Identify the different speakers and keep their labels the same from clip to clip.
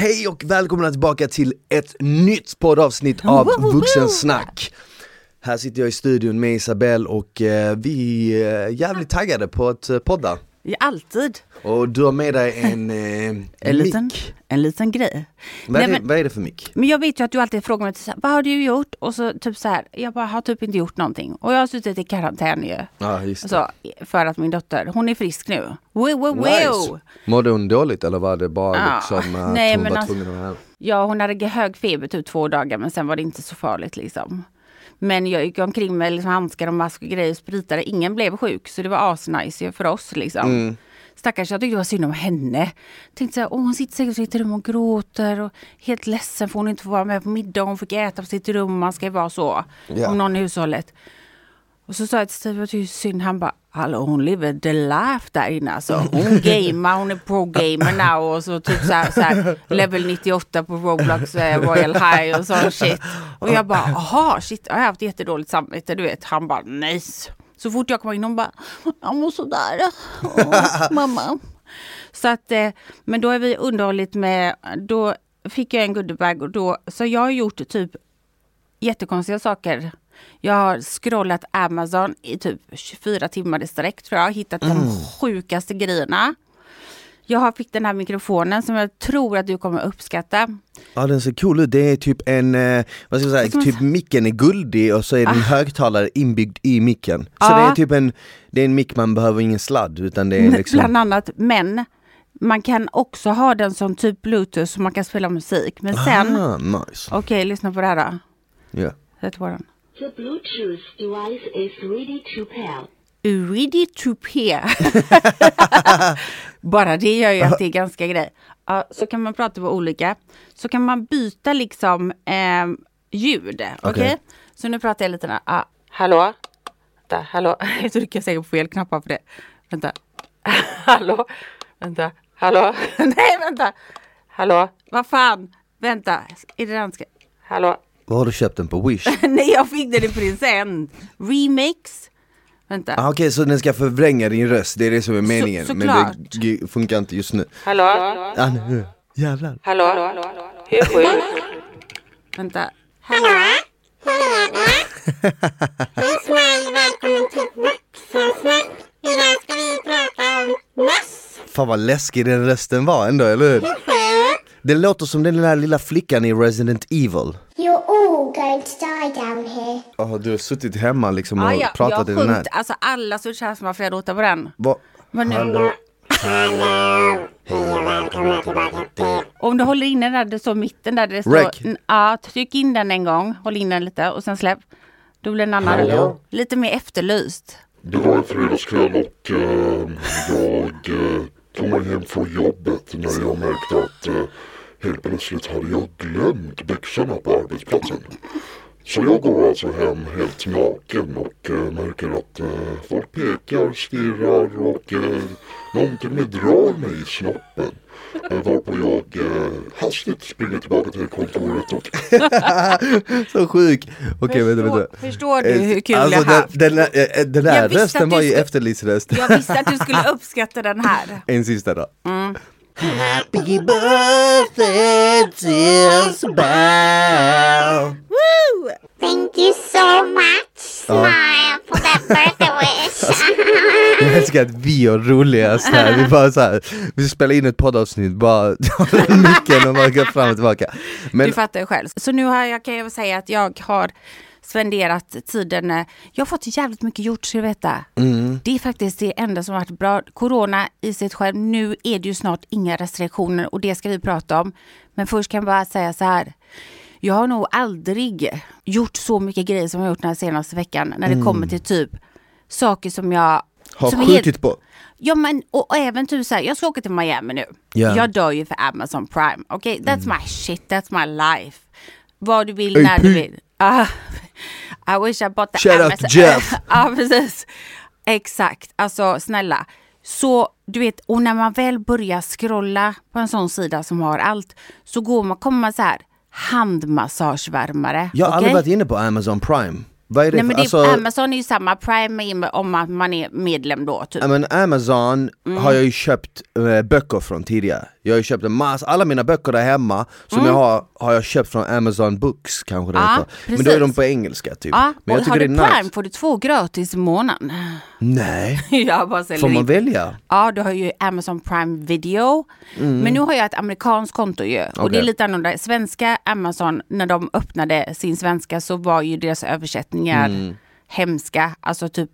Speaker 1: Hej och välkomna tillbaka till ett nytt poddavsnitt av Vuxensnack. Här sitter jag i studion med Isabelle och eh, vi är jävligt taggade på att eh, podda.
Speaker 2: Ja, alltid.
Speaker 1: Och du har med dig en, eh,
Speaker 2: En liten, en liten grej.
Speaker 1: Vad, är
Speaker 2: Nej,
Speaker 1: det,
Speaker 2: men-
Speaker 1: vad är det för mick?
Speaker 2: Men jag vet ju att du alltid frågar mig, så här, vad har du gjort? Och så typ så här, jag bara har typ inte gjort någonting. Och jag har suttit i karantän ju.
Speaker 1: Ja just.
Speaker 2: Så, för att min dotter, hon är frisk nu. Wow, wow, wow.
Speaker 1: Nice. Mådde hon dåligt eller var det bara
Speaker 2: Ja,
Speaker 1: liksom att
Speaker 2: nej,
Speaker 1: hon
Speaker 2: men
Speaker 1: var
Speaker 2: alltså-
Speaker 1: tvungen att vara här?
Speaker 2: Ja, hon hade hög feber typ två dagar men sen var det inte så farligt liksom. Men jag gick omkring med liksom handskar och mask och grejer och spritade. Ingen blev sjuk så det var asnice för oss liksom.
Speaker 1: Mm.
Speaker 2: Stackars, jag tyckte det var synd om henne. Tänkte så här, åh, hon sitter säkert i sitt rum och gråter och helt ledsen för hon inte får vara med på middag. Hon fick äta på sitt rum, man ska ju vara så.
Speaker 1: Ja.
Speaker 2: Om någon i hushållet. Och så sa jag till Steve att det är synd. Han bara, hallå hon lever the life där inne alltså. Hon gamer, hon är pro-gamer now och så typ så här, så här level 98 på Roblox eh, Royal High och sån shit. Och jag bara, aha shit, jag har haft jättedåligt samvete du vet. Han bara, nice. Så fort jag kom in hon bara, jag mår sådär. oh, mamma. Så att, eh, men då är vi underhållit med, då fick jag en goodiebag och då, så jag har gjort typ jättekonstiga saker. Jag har scrollat Amazon i typ 24 timmar i sträck tror jag. Hittat de sjukaste grejerna. Jag har fick den här mikrofonen som jag tror att du kommer uppskatta.
Speaker 1: Ja den ser cool ut, det är typ en, eh, vad ska jag säga,
Speaker 2: man
Speaker 1: typ micken är guldig och så är det en högtalare inbyggd i micken. Så
Speaker 2: Ja.
Speaker 1: det är typ en, det är en mick man behöver ingen sladd utan det är liksom
Speaker 2: Bland annat. Men man kan också ha den som typ bluetooth så man kan spela musik. Men sen,
Speaker 1: Ah, nice.
Speaker 2: okej lyssna på det här då.
Speaker 1: Ja.
Speaker 2: Sätt på den.
Speaker 3: The Bluetooth device is ready to pair.
Speaker 2: Ready to pair. Bara det gör ju att det är ganska grej. Ja, så kan man prata på olika. Så kan man byta liksom eh, ljud. Okej?
Speaker 1: Okej.
Speaker 2: Så nu pratar jag lite. Där. Ah, hallå? Vänta, hallå? Jag trycker säkert på fel knappar för det. Vänta. hallå? Vänta. Hallå? Nej, vänta. Hallå? Vad fan? Vänta. Är det den ska... Hallå?
Speaker 1: Vad har du köpt den på Wish?
Speaker 2: Nej, jag fick den i present. Remix. Vänta.
Speaker 1: Ah, Okej så den ska förvränga din röst, det är det som är meningen men
Speaker 2: såklart.
Speaker 1: det g- funkar inte just nu.
Speaker 2: Hallå?
Speaker 1: Ah, nu. Jävlar.
Speaker 2: Hallå? Hur sjukt? Vänta. Hallå?
Speaker 4: Hej Smile, välkommen till Vuxensnack. Idag ska vi prata om möss.
Speaker 1: Fan vad läskig den rösten var ändå, eller hur? Det låter som den där lilla flickan i Resident Evil.
Speaker 4: You're all going to die down here.
Speaker 1: Oh, du har suttit hemma liksom och
Speaker 2: Ja, ja,
Speaker 1: pratat i
Speaker 2: jag
Speaker 1: den här.
Speaker 2: alltså alla så känns som att jag låta på den.
Speaker 1: Va?
Speaker 2: Men nu,
Speaker 1: Hallå?
Speaker 4: Hej och välkomna tillbaka till...
Speaker 2: om du håller inne där det står mitten där det står,
Speaker 1: Rec.
Speaker 2: Ja, tryck in den en gång, håll in den lite och sen släpp. Då blir den annan,
Speaker 5: Hallå?
Speaker 2: lite mer efterlyst.
Speaker 5: Det var en fredagskväll och eh, jag eh, tog mig hem från jobbet när jag märkte att eh, helt plötsligt hade jag glömt byxorna på arbetsplatsen. Så jag går alltså hem helt naken och eh, märker att eh, folk pekar, stirrar och eh, någon till och med drar mig i snoppen. Eh, varpå jag eh, hastigt springer tillbaka till kontoret och
Speaker 1: Så sjuk! Okej vänta
Speaker 2: Förstår-
Speaker 1: vänta.
Speaker 2: förstår du
Speaker 1: Eh,
Speaker 2: hur kul
Speaker 1: alltså,
Speaker 2: jag haft?
Speaker 1: Den, den, där- eh, den där
Speaker 2: Jag visste
Speaker 1: rösten
Speaker 2: att
Speaker 1: var ju
Speaker 2: skulle-
Speaker 1: efterlyst
Speaker 2: Jag visste att du skulle uppskatta den här.
Speaker 1: En sista då.
Speaker 2: Mm.
Speaker 1: Happy birthday to Isabel
Speaker 2: Woo!
Speaker 4: Thank you so much Smile for that birthday wish.
Speaker 1: Jag älskar att vi är roligast här, vi bara så här, vi spelar in ett poddavsnitt, bara håller micken och bara går fram och tillbaka. Men
Speaker 2: Du fattar ju själv. Så nu har jag, kan jag säga att jag har spenderat tiden, jag har fått jävligt mycket gjort ska du veta.
Speaker 1: Mm.
Speaker 2: Det är faktiskt det enda som har varit bra. Corona i sig själv, nu är det ju snart inga restriktioner och det ska vi prata om. Men först kan jag bara säga så här. Jag har nog aldrig gjort så mycket grejer som jag gjort den här senaste veckan när det kommer till typ saker som jag
Speaker 1: Mm. har
Speaker 2: som är helt-
Speaker 1: skjutit på.
Speaker 2: Ja men och, och även typ såhär, jag ska åka till Miami nu.
Speaker 1: Ja.
Speaker 2: Jag dör ju för Amazon Prime. Okej, that's my shit, that's my life. Vad du vill, när du vill. Ah, I wish I bought the
Speaker 1: Shout out
Speaker 2: Amazon.
Speaker 1: to Jeff.
Speaker 2: Ja precis. Exakt, alltså snälla. Så du vet, och när man väl börjar scrolla på en sån sida som har allt så går man, kommer man så här handmassagevärmare.
Speaker 1: Jag har aldrig
Speaker 2: okej?
Speaker 1: varit inne på Amazon Prime. Vad är det
Speaker 2: Nej men det,
Speaker 1: alltså,
Speaker 2: Amazon är ju samma Prime är om man är medlem då typ.
Speaker 1: Men Amazon
Speaker 2: Mm.
Speaker 1: har jag ju köpt eh, böcker från tidigare. Jag har ju köpt en massa, alla mina böcker där hemma som
Speaker 2: Mm.
Speaker 1: jag har, har jag köpt från Amazon Books kanske det
Speaker 2: Ja,
Speaker 1: heter. Men då är de på engelska typ.
Speaker 2: Ja,
Speaker 1: men jag
Speaker 2: har
Speaker 1: tycker
Speaker 2: du
Speaker 1: det är
Speaker 2: Prime
Speaker 1: nice.
Speaker 2: får du två gratis i månaden.
Speaker 1: Nej,
Speaker 2: jag bara säljer
Speaker 1: får man
Speaker 2: in.
Speaker 1: välja?
Speaker 2: Ja, du har ju Amazon Prime Video. Men nu har jag ett amerikanskt konto ju. Och det är
Speaker 1: Mm.
Speaker 2: Lite annorlunda. Svenska Amazon, när de öppnade sin svenska så var ju deras översättningar
Speaker 1: Mm.
Speaker 2: hemska. Alltså typ,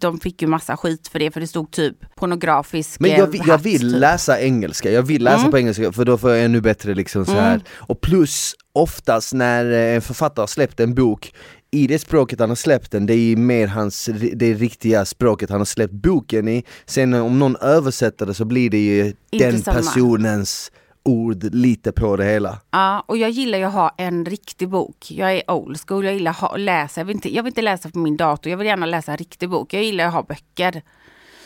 Speaker 2: de fick ju massa skit för det för det stod typ pornografisk
Speaker 1: Men
Speaker 2: eh,
Speaker 1: jag, vill- jag vill
Speaker 2: typ.
Speaker 1: läsa engelska, jag vill läsa
Speaker 2: Mm.
Speaker 1: på engelska för då får jag ännu bättre liksom så här. Och plus oftast när eh, en författare har släppt en bok i det språket han har släppt den, det är mer hans, det riktiga språket han har släppt boken i. Sen om någon översätter det så blir det ju den
Speaker 2: samma.
Speaker 1: personens ord lite på det hela.
Speaker 2: Ja, och jag gillar ju att ha en riktig bok. Jag är old school, jag gillar att läsa. Jag vill, inte, jag vill inte läsa på min dator, jag vill gärna läsa en riktig bok. Jag gillar att ha böcker.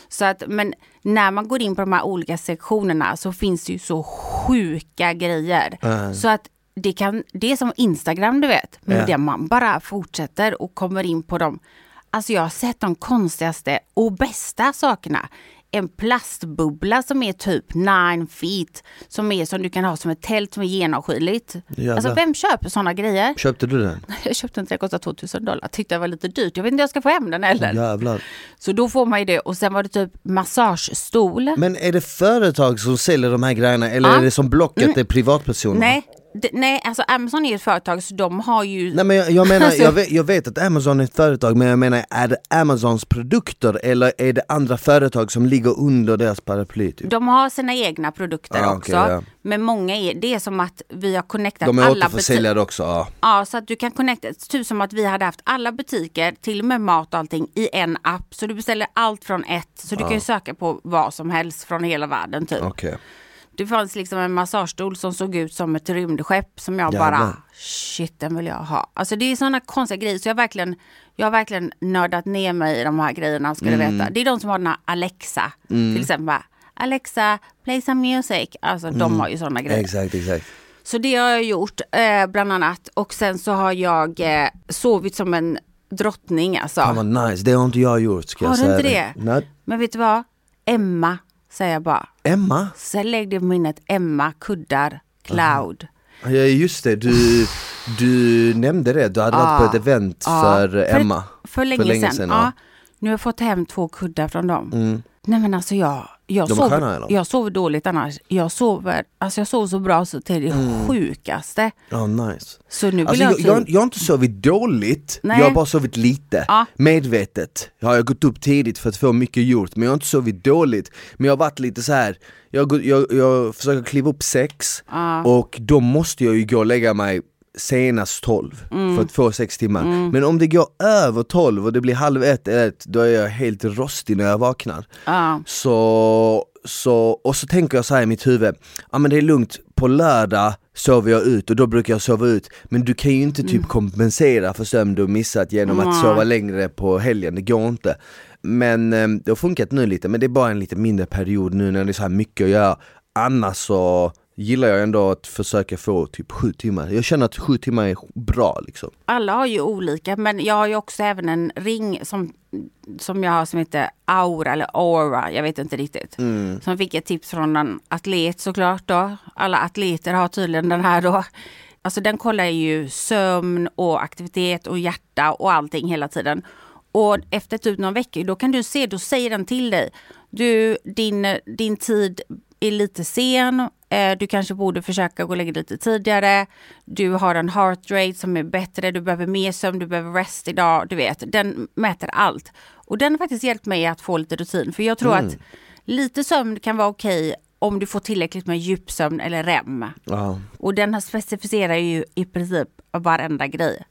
Speaker 2: Så att, men när man går in på de här olika sektionerna så finns det ju så sjuka grejer. Så att det, kan, det är som Instagram du vet, men
Speaker 1: Ja.
Speaker 2: där man bara fortsätter och kommer in på dem. Alltså jag har sett de konstigaste och bästa sakerna. En plastbubbla som är typ 9 feet, som är som du kan ha som ett tält som är genomskinligt.
Speaker 1: Jävlar.
Speaker 2: Alltså vem köper sådana grejer?
Speaker 1: Köpte du den?
Speaker 2: Jag köpte den, den kostade 2000 dollar, tyckte det var lite dyrt. Jag vet inte om jag ska få hem den heller.
Speaker 1: Jävlar.
Speaker 2: Så då får man ju det och sen var det typ massagestol.
Speaker 1: Men är det företag som säljer de här grejerna eller
Speaker 2: Ja. Mm.
Speaker 1: är det som Blocket, det är privatpersoner?
Speaker 2: Nej, det, nej, alltså Amazon är ett företag så de har ju...
Speaker 1: Nej men jag, jag menar,
Speaker 2: Alltså-
Speaker 1: jag, vet, jag vet att Amazon är ett företag men jag menar är det Amazons produkter eller är det andra företag som ligger under deras paraply? Typ?
Speaker 2: De har sina egna produkter
Speaker 1: Ah,
Speaker 2: också.
Speaker 1: okej, ja.
Speaker 2: Men många är, det är som att vi har connectat
Speaker 1: De är
Speaker 2: alla butiker.
Speaker 1: återförsäljare också, ja.
Speaker 2: Ja, så att du kan connecta, typ som att vi hade haft alla butiker, till och med mat och allting, i en app. Så du beställer allt från ett. Så du kan ju söka på vad som helst från hela världen typ.
Speaker 1: Okej.
Speaker 2: Det fanns liksom en massagestol som såg ut som ett rymdskepp som jag
Speaker 1: Jävlar.
Speaker 2: bara, shit den vill jag ha. Alltså det är sådana konstiga grejer så jag har verkligen, jag har verkligen nördat ner mig i de här grejerna ska du
Speaker 1: Mm.
Speaker 2: veta. Det är de som har den här Alexa, till exempel. Alexa, play some music. Alltså de har ju sådana grejer.
Speaker 1: Exakt, exakt.
Speaker 2: Så det har jag gjort eh, bland annat. Och sen så har jag eh, sovit som en drottning alltså.
Speaker 1: Fan vad nice, det har inte jag gjort ska
Speaker 2: Har
Speaker 1: jag
Speaker 2: du
Speaker 1: säga
Speaker 2: inte
Speaker 1: dig.
Speaker 2: det?
Speaker 1: Nej.
Speaker 2: Men vet du vad? Emma säger jag bara.
Speaker 1: Emma?
Speaker 2: Sen lägg det på minnet Emma kuddar cloud.
Speaker 1: Ja just det, du, du nämnde det, du hade varit på ett event för Emma.
Speaker 2: För, för länge, sedan.
Speaker 1: ja.
Speaker 2: ja. Nu har jag fått hem två kuddar från dem. Nej men alltså jag, jag,
Speaker 1: De sköna, eller?
Speaker 2: jag sover dåligt annars. Jag sover, alltså jag sover så bra så till det sjukaste.
Speaker 1: Ja, nice.
Speaker 2: Så nu
Speaker 1: Alltså,
Speaker 2: jag,
Speaker 1: jag, jag, jag har inte sovit dåligt,
Speaker 2: Nej.
Speaker 1: jag har bara sovit lite.
Speaker 2: Ja.
Speaker 1: Medvetet har jag gått upp tidigt för att få mycket gjort, men jag har inte sovit dåligt. Men jag har varit lite så här. jag, jag, jag försöker kliva upp sex och då måste jag ju gå och lägga mig senast 12
Speaker 2: Mm.
Speaker 1: för att få sex timmar. Men om det går över 12 och det blir halv ett, eller ett, då är jag helt rostig när jag vaknar.
Speaker 2: Ja.
Speaker 1: Så, så, och så tänker jag så här i mitt huvud, ja men det är lugnt, på lördag sover jag ut och då brukar jag sova ut. Men du kan ju inte typ kompensera för sömn du missat genom att sova längre på helgen, det går inte. Men eh, det har funkat nu lite, men det är bara en lite mindre period nu när det är så här mycket att göra. Annars så gillar jag ändå att försöka få typ sju timmar, jag känner att sju timmar är bra liksom
Speaker 2: alla har ju olika men jag har ju också även en ring som, som jag har som heter Aura eller Aura, jag vet inte riktigt. Som fick ett tips från en atlet såklart då. Alla atleter har tydligen den här då. Alltså den kollar ju sömn och aktivitet och hjärta och allting hela tiden. Och efter typ några veckor då kan du se, då säger den till dig. Du, din, din tid är lite sen. Eh, Du kanske borde försöka gå och lägga dig lite tidigare. Du har en heart rate som är bättre. Du behöver mer sömn, du behöver rest idag. Du vet, den mäter allt. Och den har faktiskt hjälpt mig att få lite rutin. För jag tror att lite sömn kan vara okej om du får tillräckligt med djupsömn eller REM.
Speaker 1: Ja,
Speaker 2: Och den här specificerar ju i princip varenda grej.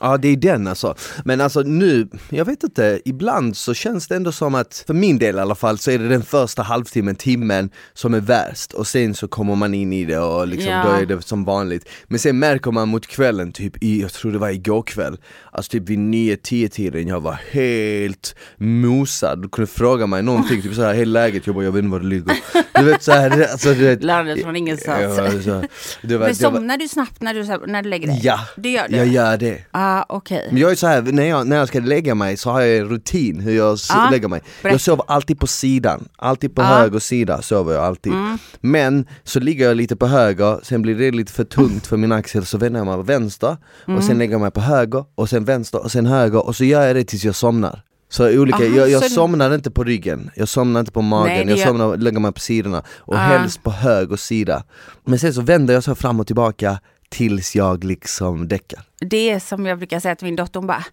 Speaker 1: Ja det är den alltså. Men alltså nu, jag vet inte, ibland så känns det ändå som att, för min del i alla fall, så är det den första halvtimmen, timmen som är värst och sen så kommer man in i det och liksom,
Speaker 2: Ja.
Speaker 1: då är det som vanligt. Men sen märker man mot kvällen, typ i, jag tror det var igår kväll, alltså typ vid 9-10 tiden, jag var helt mosad. Du kunde fråga mig någonting, typ såhär, hej läget? Jag bara, jag vet inte var det ligger. Du vet såhär, alltså du vet.
Speaker 2: Landet från ingenstans.
Speaker 1: Ja, så, det var,
Speaker 2: Men somnar du snabbt när du, när du lägger dig?
Speaker 1: ja,
Speaker 2: Det gör du?
Speaker 1: jag gör det.
Speaker 2: Ah, okej.
Speaker 1: Men jag är så här, när jag, när jag ska lägga mig så har jag en rutin hur jag
Speaker 2: Ja,
Speaker 1: lägger mig.
Speaker 2: berätta.
Speaker 1: Jag sover alltid på sidan, alltid på
Speaker 2: Ja.
Speaker 1: höger sida sover jag alltid.
Speaker 2: Mm.
Speaker 1: Men så ligger jag lite på höger, sen blir det lite för tungt för min axel så vänder jag mig på vänster och
Speaker 2: Mm.
Speaker 1: sen lägger jag mig på höger och sen vänster och sen höger och så gör jag det tills jag somnar. Så olika,
Speaker 2: Aha,
Speaker 1: jag, jag
Speaker 2: så-
Speaker 1: somnar inte på ryggen, jag somnar inte på magen,
Speaker 2: Nej,
Speaker 1: jag
Speaker 2: gör-
Speaker 1: somnar, lägger mig på sidorna och
Speaker 2: Ah.
Speaker 1: helst på höger sida. Men sen så vänder jag så fram och tillbaka tills jag liksom däckar.
Speaker 2: Det är som jag brukar säga till min dotter, hon bara,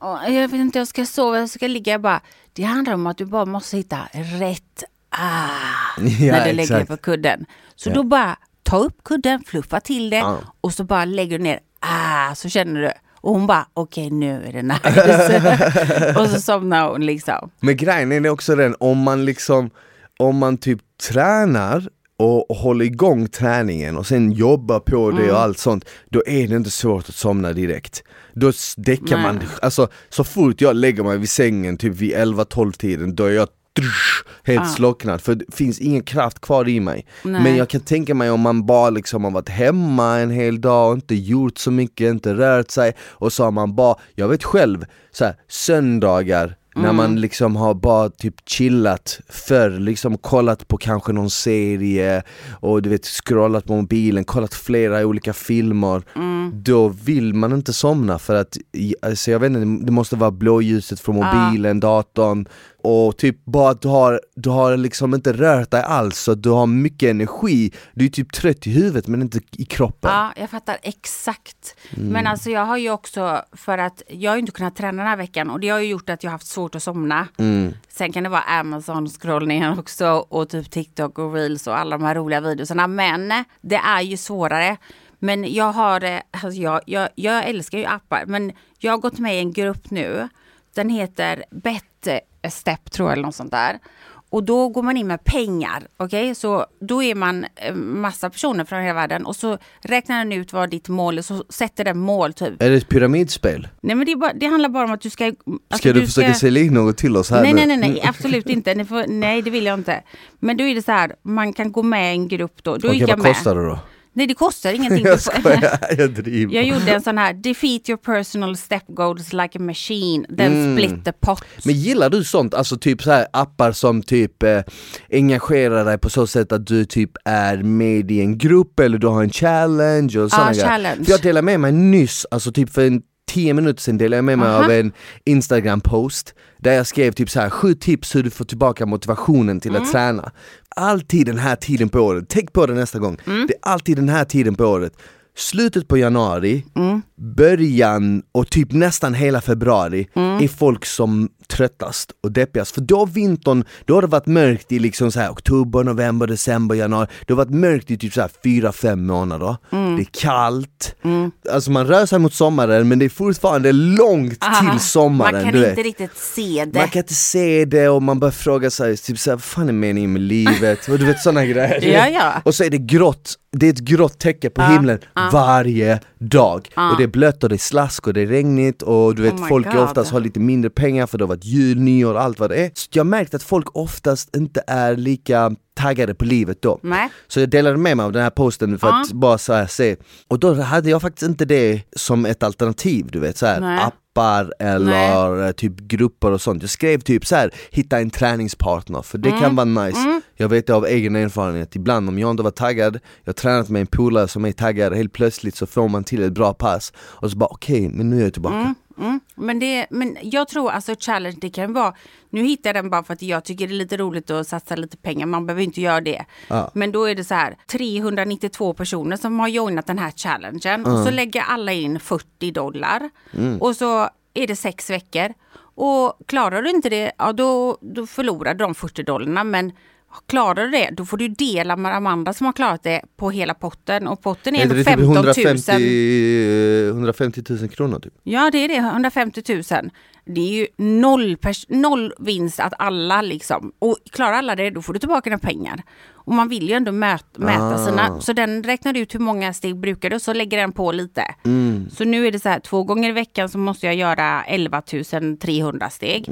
Speaker 2: "Åh, jag vet inte, jag ska sova, jag ska ligga. Jag bara, det handlar om att du bara måste hitta rätt ah,
Speaker 1: Ja,
Speaker 2: när du lägger dig på kudden. Så då bara ta upp kudden, fluffa till det
Speaker 1: Ja.
Speaker 2: och så bara lägger du ner, ah, så känner du. Och hon bara, okej nu är det nice. och så somnar hon liksom.
Speaker 1: Men grejen är också den, om man liksom, om man typ tränar och, och håller igång träningen och sen jobbar på det
Speaker 2: Mm.
Speaker 1: och allt sånt, då är det inte svårt att somna direkt. Då däckar man, alltså så fort jag lägger mig vid sängen typ vid 11-12 tiden, då är jag helt
Speaker 2: Ah.
Speaker 1: slocknad för det finns ingen kraft kvar i mig.
Speaker 2: Nej.
Speaker 1: Men jag kan tänka mig om man bara liksom har varit hemma en hel dag och inte gjort så mycket, inte rört sig och så har man bara, jag vet själv, så här, söndagar när
Speaker 2: Mm.
Speaker 1: man liksom har bara typ chillat förr, liksom kollat på kanske någon serie och du vet scrollat på mobilen, kollat flera olika filmer
Speaker 2: Mm.
Speaker 1: Då vill man inte somna för att, alltså jag vet inte, det måste vara blåljuset från mobilen, datorn och typ bara att du har, du har liksom inte rört dig alls så du har mycket energi, du är typ trött i huvudet men inte i kroppen
Speaker 2: Ja, jag fattar exakt.
Speaker 1: Mm.
Speaker 2: Men alltså jag har ju också, för att jag har ju inte kunnat träna den här veckan och det har ju gjort att jag har haft svårt att somna.
Speaker 1: Mm.
Speaker 2: Sen kan det vara Amazon-scrollningen också och typ TikTok och Reels och alla de här roliga videorna. Men det är ju svårare. Men jag har, eh, alltså jag, jag, jag älskar ju appar, men jag har gått med i en grupp nu. Den heter Bet Step tror jag eller något sånt där. Och då går man in med pengar, okej? Så då är man eh, massa personer från hela världen och så räknar den ut vad ditt mål är, så sätter den mål typ.
Speaker 1: Är det ett pyramidspel?
Speaker 2: Nej men det, bara, det handlar bara om att du ska... Alltså,
Speaker 1: Ska du, försöka sälja in något till oss här
Speaker 2: Nej,
Speaker 1: nu?
Speaker 2: nej, nej, nej, absolut inte. Får, nej, det vill jag inte. Men då är det så här, man kan gå med i en grupp då. Då
Speaker 1: Okej
Speaker 2: jag
Speaker 1: vad kostar det då?
Speaker 2: Nej, det kostar ingenting.
Speaker 1: jag skojar, jag driver
Speaker 2: jag gjorde en sån här, defeat your personal step goals like a machine, then split the pot.
Speaker 1: Mm. Men gillar du sånt, alltså typ så här appar som typ eh, engagerar dig på så sätt att du typ är med i en grupp eller du har en challenge och sådana grejer?
Speaker 2: challenge.
Speaker 1: För jag delade med mig nyss, alltså typ för en 10 minuter sedan delade jag med mig
Speaker 2: Aha.
Speaker 1: av en Instagram post där jag skrev typ så här sju tips hur du får tillbaka motivationen till
Speaker 2: Mm.
Speaker 1: att träna. Alltid den här tiden på året, tänk på det nästa gång.
Speaker 2: Mm.
Speaker 1: Det är alltid den här tiden på året. Slutet på januari,
Speaker 2: Mm.
Speaker 1: Början och typ nästan hela februari
Speaker 2: Mm.
Speaker 1: är folk som tröttast och deppigast. För då vintern, då har det varit mörkt i liksom så här oktober, november, december, januari. Det har varit mörkt i typ så här fyra, fem månader.
Speaker 2: Mm.
Speaker 1: Det är kallt. Alltså man rör sig mot sommaren men det är fortfarande långt
Speaker 2: Aha,
Speaker 1: till sommaren.
Speaker 2: Man kan inte riktigt se det.
Speaker 1: Man kan inte se det och man börjar fråga sig typ såhär, vad fan är meningen med livet? Och du vet sådana grejer.
Speaker 2: Ja, ja.
Speaker 1: Och så är det grått, det är ett grått täcke på himlen varje dag. Och det är blött och det är slask och det är regnigt och du vet
Speaker 2: Oh
Speaker 1: folk
Speaker 2: God.
Speaker 1: oftast har lite mindre pengar för det har varit jul, nyår och allt vad det är. Så jag har märkt att folk oftast inte är lika taggade på livet då.
Speaker 2: Nej.
Speaker 1: Så jag delade med mig av den här posten för att bara så här se. Och då hade jag faktiskt inte det som ett alternativ, du vet så här,
Speaker 2: Nej.
Speaker 1: appar eller eh, typ grupper och sånt. Jag skrev typ så här, hitta en träningspartner för det kan vara nice. Jag vet det av egen erfarenhet, ibland om jag inte var taggad, jag har tränat med en polare som är taggad, helt plötsligt så får man till ett bra pass och så bara okej, men nu är jag tillbaka.
Speaker 2: Mm. Men, det, men jag tror alltså challenge det kan vara, nu hittar jag den bara för att jag tycker det är lite roligt att satsa lite pengar, man behöver inte göra det.
Speaker 1: Ja.
Speaker 2: Men då är det så här 392 personer som har joinat den här challengen. Och så lägger alla in 40 dollar. Och så är det sex veckor. Och klarar du inte det, ja då, då förlorar de 40 dollarna. Men Klarar du det, då får du dela med de andra som har klarat det på hela potten och potten är ändå
Speaker 1: det typ
Speaker 2: 15 000.
Speaker 1: 150, 150 000 kronor typ?
Speaker 2: Ja, det är det. 150 000. Det är ju noll, noll vinst att alla liksom. Och klarar alla det, då får du tillbaka dina pengar. Och man vill ju ändå möt, mäta
Speaker 1: Ah.
Speaker 2: sina. Så den räknar ut hur många steg brukar du och så lägger den på lite.
Speaker 1: Mm.
Speaker 2: Så nu är det så här, två gånger i veckan så måste jag göra 11 300 steg.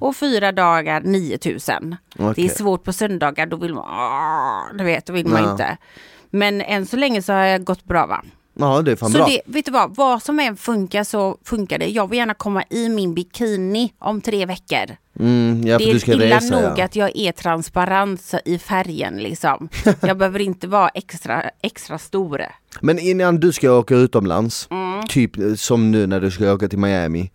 Speaker 2: Och fyra dagar 9 000. Det
Speaker 1: Mm. Okej.
Speaker 2: är svårt på söndagar, då vill man, ah, du vet, då vill man
Speaker 1: Ja.
Speaker 2: inte. Men än så länge så har jag gått bra va?
Speaker 1: Ja det är fan
Speaker 2: Så
Speaker 1: bra.
Speaker 2: det, vet du vad, vad som än funkar så funkar det. Jag vill gärna komma i min bikini om tre veckor.
Speaker 1: Mm, ja,
Speaker 2: det är illa
Speaker 1: resa,
Speaker 2: nog
Speaker 1: ja.
Speaker 2: att jag är transparent så- i färgen liksom. Jag behöver inte vara extra, extra stor.
Speaker 1: Men innan du ska åka utomlands,
Speaker 2: Mm.
Speaker 1: typ eh, som nu när du ska åka till Miami.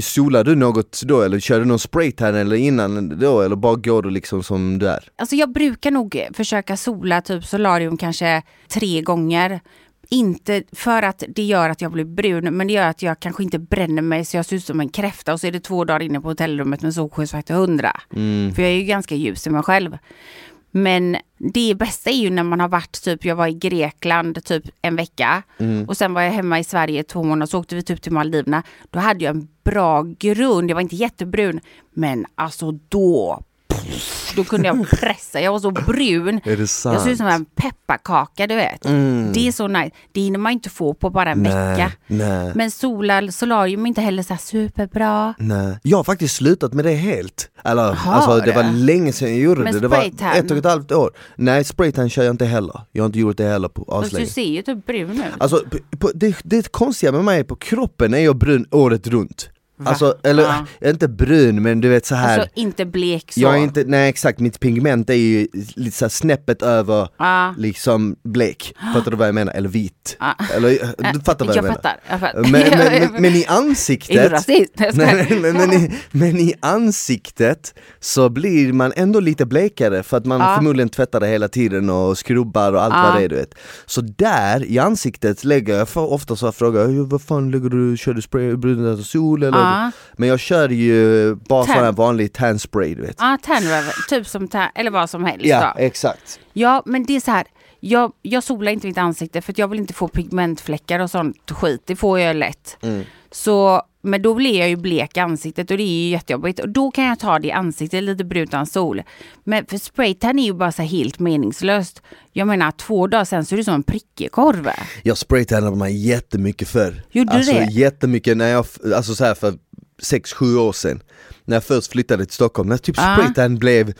Speaker 1: Solar du något då eller kör du någon spraytan eller innan då eller bara går du liksom som du är?
Speaker 2: Alltså jag brukar nog försöka sola typ solarium kanske tre gånger. Inte för att det gör att jag blir brun, men det gör att jag kanske inte bränner mig så jag ser ut som en kräfta och så är det två dagar inne på hotellrummet med solskyddsfaktor 100. För jag är ju ganska ljus i mig själv. Men det bästa är ju när man har varit typ, jag var i Grekland typ en vecka och sen var jag hemma i Sverige två månader så åkte vi typ till Maldiverna. Då hade jag en bra grund, jag var inte jättebrun men alltså då då kunde jag pressa, jag var så brun.
Speaker 1: Är det sant?
Speaker 2: Jag ser ut som en pepparkaka du vet. Det är så nice. Det hinner man inte få på bara en vecka.
Speaker 1: nej.
Speaker 2: Men sola, solarium är inte heller så superbra.
Speaker 1: Nej, jag har faktiskt slutat med det helt. Eller
Speaker 2: Har
Speaker 1: alltså det var
Speaker 2: du?
Speaker 1: länge sedan jag gjorde
Speaker 2: Men
Speaker 1: det, det var ett och ett halvt år. Nej spraytan kör jag inte heller, jag har inte gjort det heller på aslänge.
Speaker 2: du ser ju typ brun ut.
Speaker 1: Alltså på, på, det, det konstiga med mig, på kroppen är jag brun året runt.
Speaker 2: Va?
Speaker 1: Alltså, eller
Speaker 2: Ja.
Speaker 1: jag är inte brun men du vet så här.
Speaker 2: Alltså inte blek så.
Speaker 1: jag är inte, nej exakt, mitt pigment är ju lite så här snäppet över
Speaker 2: Ja.
Speaker 1: liksom blek. Fattar du vad jag menar? Eller vit.
Speaker 2: Ja.
Speaker 1: Eller, du fattar vad jag,
Speaker 2: jag
Speaker 1: menar?
Speaker 2: fattar, jag fattar.
Speaker 1: Men, men, men, men i ansiktet?
Speaker 2: Jag
Speaker 1: men, i, men i ansiktet så blir man ändå lite blekare för att man förmodligen tvättar det hela tiden och skrubbar och allt vad det är du vet. Så där i ansiktet lägger jag för, ofta så frågar jag, vad fan lägger du, kör du spray, brun sol eller?
Speaker 2: Ja.
Speaker 1: Men jag kör ju bara
Speaker 2: Tan.
Speaker 1: sån här vanlig tan spray du vet.
Speaker 2: Ja, tanröver, typ som tan, eller vad som helst.
Speaker 1: Ja,
Speaker 2: då.
Speaker 1: exakt.
Speaker 2: Ja, men det är så här. Jag, jag solar inte mitt ansikte för jag vill inte få pigmentfläckar och sånt skit. Det får jag lätt.
Speaker 1: Mm.
Speaker 2: Så, men då blir jag ju blek i ansiktet och det är ju jättejobbigt. Och då kan jag ta det i ansiktet lite brun utan sol. Men för spraytan är ju bara så helt meningslöst. Jag menar två dagar sen så är det som en prickig korv.
Speaker 1: Jag spraytannade mig jättemycket förr.
Speaker 2: Gjorde du
Speaker 1: alltså,
Speaker 2: det?
Speaker 1: jättemycket när jag, alltså så här för 6-7 år sedan. När jag först flyttade till Stockholm, när typ
Speaker 2: Ja.
Speaker 1: spraytan blev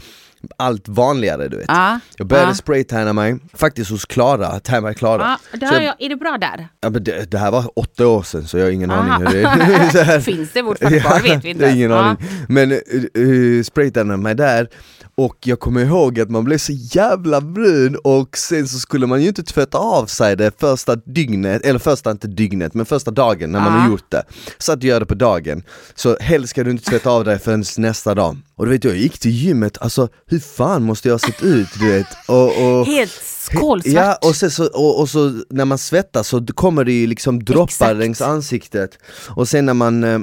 Speaker 1: allt vanligare du vet.
Speaker 2: Ja,
Speaker 1: Jag började
Speaker 2: ja.
Speaker 1: spraytanna mig, faktiskt hos Klara, Tärma Klara.
Speaker 2: Ja, det
Speaker 1: jag-
Speaker 2: jag, är det bra där?
Speaker 1: Ja, men det, det här var åtta år sedan så jag har ingen
Speaker 2: Aha.
Speaker 1: aning hur det är.
Speaker 2: Finns det fortfarande kvar? vet vi inte.
Speaker 1: Det är ingen
Speaker 2: Ja.
Speaker 1: aning. Men uh, uh, spraytannade mig där och jag kommer ihåg att man blev så jävla brun och sen så skulle man ju inte tvätta av sig det första dygnet, eller första inte dygnet, men första dagen när man
Speaker 2: Ja.
Speaker 1: har gjort det. Så att du gör det på dagen. Så helst ska du inte tvätta av dig förrän nästa dag. Och du vet jag gick till gymmet, alltså hur fan måste jag ha sett ut du vet? Och, och,
Speaker 2: Helt kolsvart.
Speaker 1: Ja, och, så, och, och så när man svettas så kommer det ju liksom droppar
Speaker 2: Exakt.
Speaker 1: längs ansiktet Och sen när man, eh,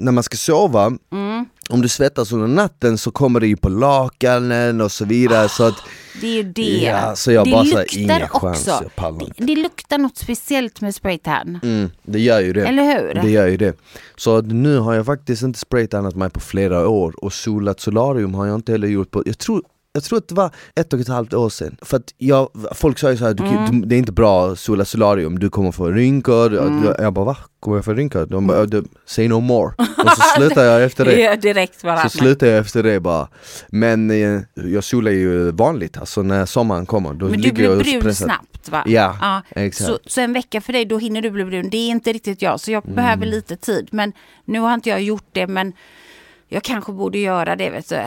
Speaker 1: när man ska sova,
Speaker 2: Mm.
Speaker 1: Om du svettas under natten så kommer det ju på lakanen och så vidare så att
Speaker 2: Det är ju det.
Speaker 1: Ja, så jag
Speaker 2: det
Speaker 1: bara så här,
Speaker 2: luktar
Speaker 1: ingen chans,
Speaker 2: också.
Speaker 1: jag pallar
Speaker 2: det, det luktar något speciellt med spraytan.
Speaker 1: mm, det gör ju det
Speaker 2: Eller hur?
Speaker 1: Det gör ju det Så nu har jag faktiskt inte spraytannat mig på flera år och solat solarium har jag inte heller gjort på, jag tror jag tror att det var ett och ett halvt år sedan. För att jag, folk sa ju såhär,
Speaker 2: Mm.
Speaker 1: det är inte bra att sola solarium, du kommer få rynkor. Jag- Jag bara va? Kommer jag få rynkor? De bara, "Du, say no more. Och så slutar jag efter det.
Speaker 2: Ja, direkt bara.
Speaker 1: Så slutar jag efter det bara. Men eh, jag solar ju vanligt, alltså när sommaren kommer. Då
Speaker 2: Men du blir brun
Speaker 1: pressar.
Speaker 2: snabbt va?
Speaker 1: Ja, exakt.
Speaker 2: Så, så en vecka för dig, då hinner du bli brun. Det är inte riktigt jag, så jag
Speaker 1: Mm.
Speaker 2: behöver lite tid. Men nu har inte jag gjort det, men jag kanske borde göra det vet du.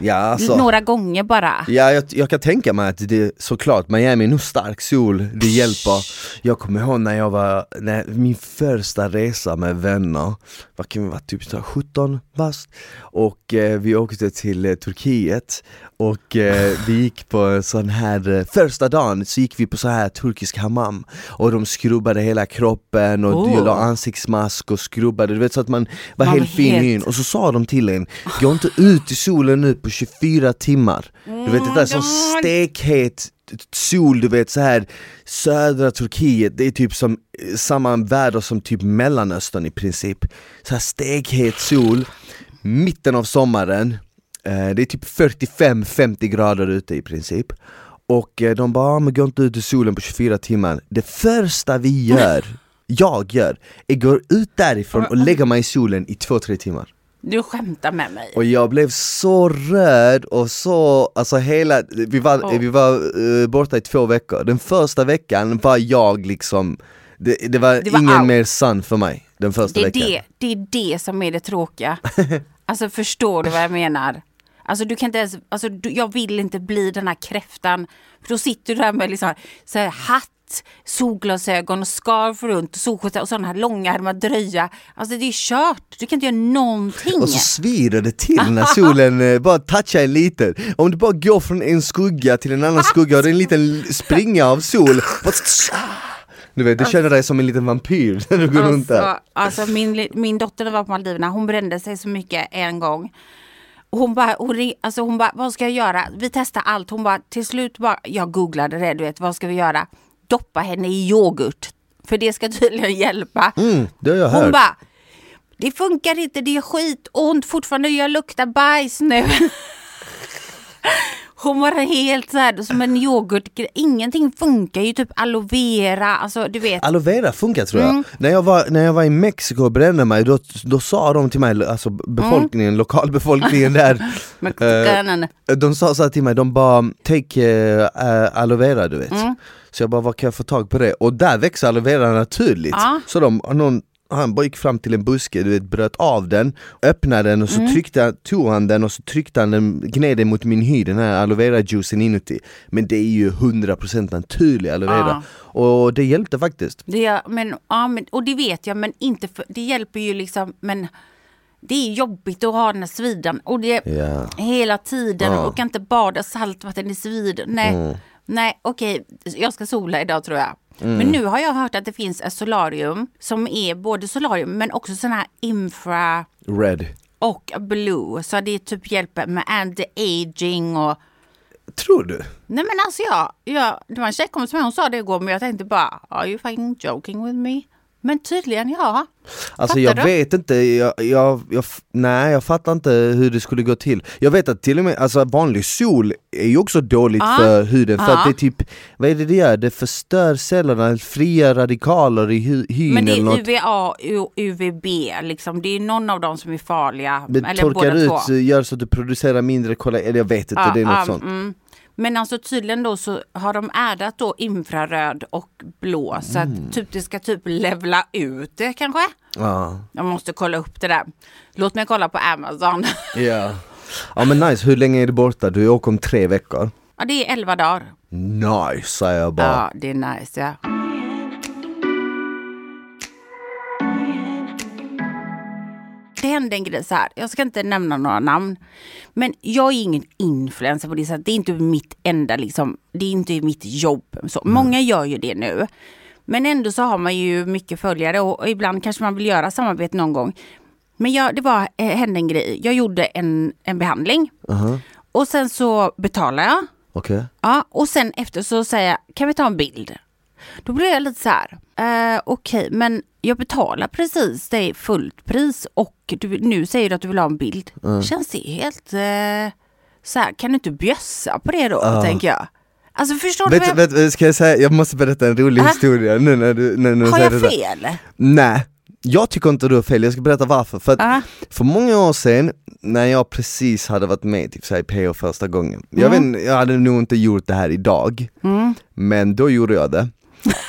Speaker 1: Ja, alltså.
Speaker 2: Några gånger bara.
Speaker 1: Ja, jag, jag kan tänka mig att det såklart, Miami är nog stark sol, det hjälper. Jag kommer ihåg när jag var, när, min första resa med vänner, vad kan vi vara, typ så här 17 bast Och eh, vi åkte till eh, Turkiet och eh, vi gick på sån här, eh, första dagen så gick vi på så här turkisk hammam. Och de skrubbade hela kroppen och
Speaker 2: Oh.
Speaker 1: la ansiktsmask och skrubbade, du vet så att man var
Speaker 2: Man
Speaker 1: helt fin
Speaker 2: helt-
Speaker 1: i hyn. Och så sa de till en, gå inte ut i solen nu på 24 timmar. Du vet det där som
Speaker 2: God.
Speaker 1: stekhet sol, du vet så här södra Turkiet, det är typ som eh, samma väder som typ mellanöstern i princip. Så här stekhet sol, mitten av sommaren, det är typ 45-50 grader ute i princip och eh, de bara, "Ah, men gå inte ut i solen på 24 timmar Det första vi gör, jag gör, är går ut därifrån och lägger mig i solen i 2-3 timmar
Speaker 2: Du skämtar med mig.
Speaker 1: Och jag blev så röd och så, alltså hela, vi var,
Speaker 2: Åh.
Speaker 1: vi var eh, borta i två veckor. Den första veckan var jag liksom, det, det, var,
Speaker 2: Det var
Speaker 1: ingen
Speaker 2: out.
Speaker 1: mer sun för mig den första
Speaker 2: Det är
Speaker 1: veckan.
Speaker 2: det, det är det som är det tråkiga. Alltså förstår du vad jag menar? Alltså du kan inte ens, alltså du, jag vill inte bli den här kräftan. För då sitter du där med liksom så här, hatt, solglasögon och scarf runt, solskjorta och sådana här långärmar dröja. Alltså det är kört, du kan inte göra någonting.
Speaker 1: Och så svider det till när solen eh, bara touchar en lite. Om du bara går från en skugga till en annan skugga och det är en liten springa av sol. Du vet, du känner dig som en liten vampyr när du går runt där.
Speaker 2: Alltså, alltså min, min dotter var på Maldiverna, hon brände sig så mycket en gång. Och Hon bara, hon, alltså hon bara, vad ska jag göra? Vi testar allt. Hon bara, till slut bara, jag googlade det, du vet, vad ska vi göra? Doppa henne i yoghurt. För det ska tydligen hjälpa.
Speaker 1: Mm, det har jag
Speaker 2: Hon bara, det funkar inte, det är skitont fortfarande, jag luktar bajs nu. Hon var helt så här som en yoghurt, ingenting funkar ju, typ aloe vera, alltså du vet.
Speaker 1: Aloe vera funkar tror
Speaker 2: Mm.
Speaker 1: jag. När, jag var, när jag var i Mexiko och brände mig, då, då sa de till mig, alltså befolkningen,
Speaker 2: Mm.
Speaker 1: lokalbefolkningen där, eh, de sa så till mig, de bara take uh, aloe vera du vet.
Speaker 2: Mm.
Speaker 1: Så jag bara, vad kan jag få tag på det? Och där växer aloe vera naturligt.
Speaker 2: Ja.
Speaker 1: Så de, någon, han bara gick fram till en buske, du vet, bröt av den, öppnade den och så
Speaker 2: Mm.
Speaker 1: tryckte, tog han den och så tryckte han den, gned den mot min hy, den här aloe vera juicen inuti. Men det är ju 100% naturlig aloe vera. Och det hjälpte faktiskt.
Speaker 2: Det, är- men, ja, men, och det vet jag, men inte för, det hjälper ju liksom, men det är jobbigt att ha den här svidan och det
Speaker 1: Ja.
Speaker 2: hela tiden
Speaker 1: Ja.
Speaker 2: och inte bada saltvatten i svid. Nej, nej okej, jag ska sola idag tror jag. Men nu har jag hört att det finns ett solarium som är både solarium men också sån här infra
Speaker 1: Red.
Speaker 2: och blue. Så det typ hjälper med anti-aging och
Speaker 1: Tror du?
Speaker 2: Nej men alltså jag, jag det var en tjejkompis hon sa det igår men jag tänkte bara Are you fucking joking with me? Men tydligen ja.
Speaker 1: Alltså
Speaker 2: Fattar
Speaker 1: jag
Speaker 2: du?
Speaker 1: vet inte, jag, jag, jag, nej jag fattar inte hur det skulle gå till. Jag vet att till och med alltså, vanlig sol är ju också dåligt
Speaker 2: Ja.
Speaker 1: för huden för
Speaker 2: Ja.
Speaker 1: att det är typ, vad är det det gör? Det förstör cellerna, fria radikaler i hy, hyn
Speaker 2: Men det
Speaker 1: eller
Speaker 2: är UVA och UVB liksom. Det är någon av dem som är farliga.
Speaker 1: Det
Speaker 2: eller
Speaker 1: torkar
Speaker 2: båda
Speaker 1: ut,
Speaker 2: två.
Speaker 1: gör så att du producerar mindre kollagen, eller jag vet inte, det är något sånt.
Speaker 2: mm. Men alltså tydligen då så har de addat då infraröd och blå så
Speaker 1: Mm.
Speaker 2: att typ det ska typ levla ut det kanske.
Speaker 1: Ja.
Speaker 2: Jag måste kolla upp det där. Låt mig kolla på Amazon.
Speaker 1: Ja. ja men nice, hur länge är du borta? Du åker om tre veckor.
Speaker 2: ja det är 11 dagar.
Speaker 1: Nice säger jag bara.
Speaker 2: Ja det är nice ja. Det hände en grej så här, jag ska inte nämna några namn. Men jag är ingen influencer på det sättet. Det är inte mitt enda liksom, det är inte mitt jobb. Så, Många gör ju det nu. Men ändå så har man ju mycket följare och, och ibland kanske man vill göra samarbete någon gång. Men jag, det var, eh, hände en grej. Jag gjorde en, en behandling.
Speaker 1: Aha.
Speaker 2: Och sen så betalade jag.
Speaker 1: Okej.
Speaker 2: Ja, och sen efter så säger jag, kan vi ta en bild? Då blir jag lite så här, eh, okej, men jag betalar precis det fullt pris och du, nu säger du att du vill ha en bild. Känns det helt eh, så här, kan du inte bjössa på det då, tänker jag. Alltså förstår du
Speaker 1: Vet,
Speaker 2: vad jag,
Speaker 1: vet, ska jag säga, jag måste berätta en rolig
Speaker 2: Ah.
Speaker 1: historia nu när du, när, när du
Speaker 2: har jag fel?
Speaker 1: Nej, jag tycker inte du har fel, jag ska berätta varför. För att för många år sedan, när jag precis hade varit med typ, i PH första gången, jag,
Speaker 2: Mm.
Speaker 1: vet, inte, jag hade nog inte gjort det här idag, men då gjorde jag det.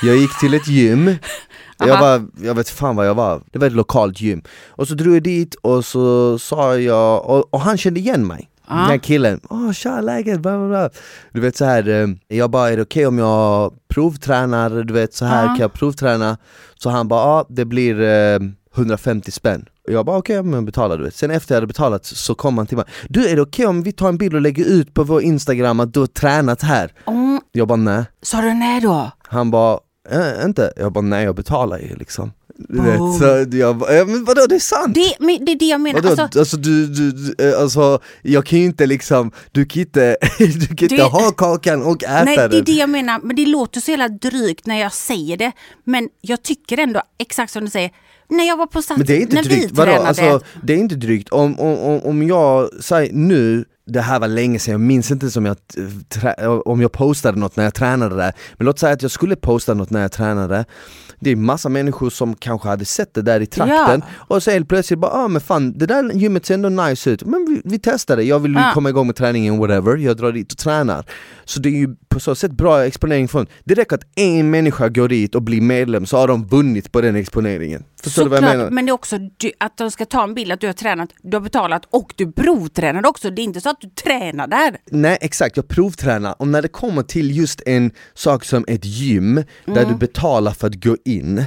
Speaker 1: Jag gick till ett gym, jag, var, jag vet fan vad jag var, det var ett lokalt gym. Och så drog jag dit och så sa jag, och, och han kände igen mig. Den här killen, åh tja läget, bla bla bla. Du vet så här, eh, jag bara är det okej om jag provtränar, du vet så här
Speaker 2: Ja.
Speaker 1: kan jag provträna? Så han bara, ja det blir eh, 150 spänn. Jag bara okej, men jag betalar du vet. Sen efter jag hade betalat så kom han till mig, du är det okej om vi tar en bild och lägger ut på vår instagram att du har tränat här?
Speaker 2: Mm,
Speaker 1: Jag bara nej.
Speaker 2: sa du nej då?
Speaker 1: Han bara, äh, inte? Jag bara nej jag betalar ju liksom. Du vet, så jag bara, men vadå det är sant?
Speaker 2: Det, men det är det jag menar.
Speaker 1: Vadå?
Speaker 2: Alltså,
Speaker 1: Alltså, du, du, du, eh, alltså, jag kan ju inte liksom, du kan inte, du kan inte
Speaker 2: Det-
Speaker 1: ha kakan och äta
Speaker 2: Nej, det
Speaker 1: den.
Speaker 2: är det jag menar. Men det låter så jävla drygt när jag säger det. Men jag tycker ändå, exakt som du säger, när jag var på Sats,
Speaker 1: Men det är inte
Speaker 2: när vi
Speaker 1: drygt, vadå?
Speaker 2: tränade.
Speaker 1: Alltså, det är inte drygt. Om, om, om, jag säger nu, det här var länge sedan, jag minns inte som jag, eh, om jag postade något när jag tränade där. Men låt säga att jag skulle posta något när jag tränade. Det är massa människor som kanske hade sett det där i trakten och så helt plötsligt bara ah men fan det där gymmet ser ändå nice ut, men vi, vi testar det, jag vill
Speaker 2: Ja.
Speaker 1: komma igång med träningen whatever, jag drar dit och tränar. Så det är ju på så sätt bra exponering från, det räcker att en människa går dit och blir medlem så har de vunnit på den exponeringen. Förstår du vad jag
Speaker 2: Såklart,
Speaker 1: menar?
Speaker 2: men det är också du, att de ska ta en bild att du har tränat, du har betalat och du provtränar också. Det är inte så att du tränar där.
Speaker 1: Nej exakt, jag provtränar och när det kommer till just en sak som ett gym där
Speaker 2: Mm.
Speaker 1: du betalar för att gå in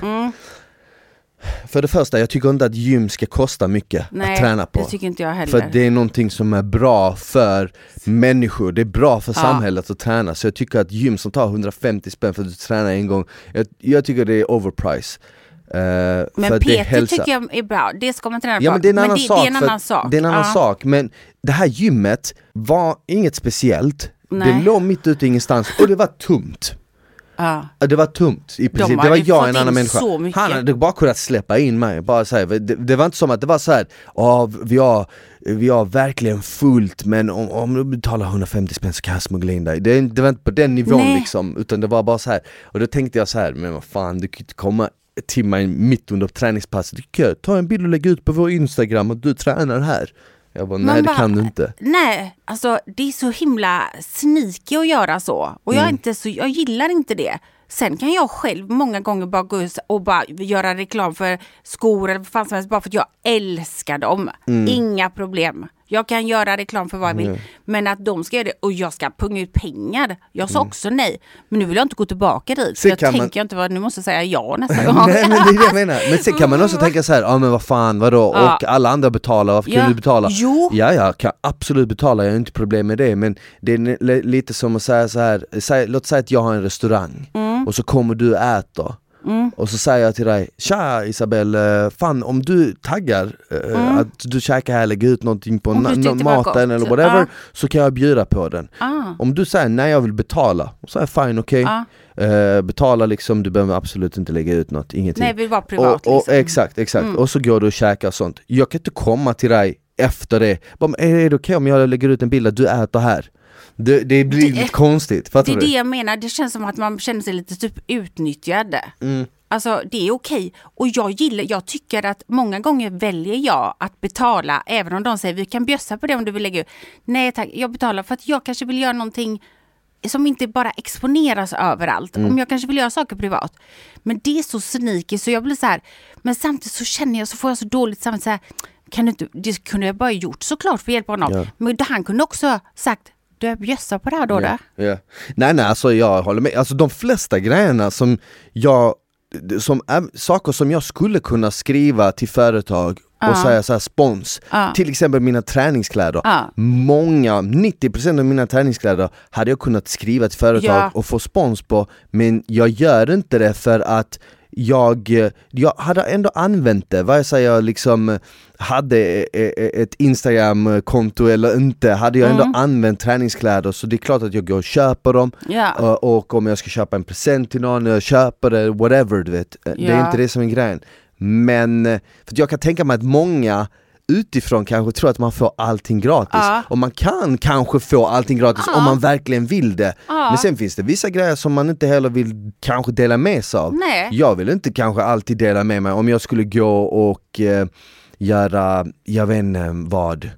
Speaker 1: För det första, jag tycker inte att gym ska kosta mycket
Speaker 2: Nej,
Speaker 1: att träna på
Speaker 2: det tycker inte jag heller.
Speaker 1: För det är någonting som är bra för människor, det är bra för
Speaker 2: Ja.
Speaker 1: samhället att träna Så jag tycker att gym som tar 150 spänn för att du tränar en gång Jag, jag tycker det är overprice Eh, för
Speaker 2: Men
Speaker 1: hälsa.
Speaker 2: tycker jag är bra, det ska man träna på.
Speaker 1: Ja men det är en annan
Speaker 2: det,
Speaker 1: sak.
Speaker 2: det är en annan sak.
Speaker 1: Det är en annan
Speaker 2: Ja.
Speaker 1: sak, men det här gymmet var inget speciellt
Speaker 2: Nej.
Speaker 1: Det låg mitt ute i ingenstans och det var tomt
Speaker 2: Ja,
Speaker 1: Det var tomt i princip, det
Speaker 2: hade
Speaker 1: var jag en annan människa. Han hade bara kunnat släppa in mig, bara så här, det, det var inte som att det var så här, "Ja, vi, har, vi har verkligen fullt men om, om du betalar 150 spänn så kan jag smuggla in dig. Det, det var inte på den nivån
Speaker 2: Nej.
Speaker 1: liksom, utan det var bara så här. Och då tänkte jag så här, men vad fan du kan inte komma till mig mitt under träningspasset, ta en bild och lägga ut på vår instagram att du tränar här Jag bara, nej det kan du inte
Speaker 2: Nej, alltså det är så himla sneaky att göra så. Och
Speaker 1: Mm.
Speaker 2: jag, är inte så, jag gillar inte det. Sen kan jag själv många gånger bara gå ut och bara göra reklam för skor eller vad fan som helst bara för att jag älskar dem.
Speaker 1: Mm.
Speaker 2: Inga problem. Jag kan göra reklam för vad jag vill. Men att de ska göra det och jag ska punga ut pengar. Jag sa också nej. Men nu vill jag inte gå tillbaka dit.
Speaker 1: Mm.
Speaker 2: Så jag
Speaker 1: kan man-
Speaker 2: tänker jag inte vad, nu måste jag säga ja nästa gång.
Speaker 1: Nej men det är det jag menar, men sen kan man också tänka så här, ja men vad fan vadå,
Speaker 2: Ja.
Speaker 1: och alla andra betalar, varför kan
Speaker 2: Ja.
Speaker 1: du betala?
Speaker 2: Jo.
Speaker 1: Ja jag kan absolut betala, jag har inte problem med det men det är li- lite som att säga så här, säg, låt säga att jag har en restaurang
Speaker 2: Mm.
Speaker 1: och så kommer du och äter och så säger jag till dig, tja Isabelle, fan om du taggar eh, att du käkar här, lägger ut någonting på
Speaker 2: Mm.
Speaker 1: Maten eller whatever,
Speaker 2: Ja.
Speaker 1: så kan jag bjuda på den.
Speaker 2: Ah.
Speaker 1: Om du säger nej jag vill betala, så är fine okej.
Speaker 2: Ja.
Speaker 1: Eh, betala liksom, du behöver absolut inte lägga ut något, ingenting.
Speaker 2: Nej, vill vara privat.
Speaker 1: och, och,
Speaker 2: liksom.
Speaker 1: Exakt, exakt. Och så går du och käkar och sånt. Jag kan inte komma till dig efter det, bara, "Men är det okej om jag lägger ut en bild att du äter här? Det, det blir
Speaker 2: Det-
Speaker 1: lite konstigt,
Speaker 2: Det
Speaker 1: fattar
Speaker 2: är
Speaker 1: du?
Speaker 2: det jag menar, det känns som att man känner sig lite typ utnyttjad.
Speaker 1: Mm.
Speaker 2: Alltså det är okej. Och jag gillar, jag tycker att många gånger väljer jag att betala även om de säger vi kan bjössa på det om du vill lägga ut. Nej tack, jag betalar för att jag kanske vill göra någonting som inte bara exponeras överallt.
Speaker 1: Mm.
Speaker 2: Om jag kanske vill göra saker privat. Men det är så sneaky så jag blir så här, men samtidigt så känner jag så får jag så dåligt samvete så här, kan du inte, det kunde jag bara gjort såklart för att hjälpa honom.
Speaker 1: Ja.
Speaker 2: Men han kunde också ha sagt, du jag bjössar på det här då. då.
Speaker 1: Ja. Nej nej, alltså jag håller med. Alltså de flesta grejerna som jag, som saker som jag skulle kunna skriva till företag och
Speaker 2: Ja.
Speaker 1: säga så här spons,
Speaker 2: Ja.
Speaker 1: till exempel mina träningskläder.
Speaker 2: Ja.
Speaker 1: Många, 90% av mina träningskläder hade jag kunnat skriva till företag
Speaker 2: Ja.
Speaker 1: och få spons på, men jag gör inte det för att jag, jag hade ändå använt det, vare sig jag liksom hade e- e- ett Instagram-konto eller inte, hade jag ändå använt träningskläder så det är klart att jag går och köper dem
Speaker 2: Ja.
Speaker 1: och, om jag ska köpa en present till någon, jag köper det, whatever du vet. Det är inte det som är grejen. Men, eh, för jag kan tänka mig att många utifrån kanske tror att man får allting gratis.
Speaker 2: Ja.
Speaker 1: Och man kan kanske få allting gratis
Speaker 2: Ja.
Speaker 1: om man verkligen vill det.
Speaker 2: Ja.
Speaker 1: Men sen finns det vissa grejer som man inte heller vill kanske dela med sig av.
Speaker 2: Nej.
Speaker 1: Jag vill inte kanske alltid dela med mig om jag skulle gå och eh, göra, jag vet inte vad,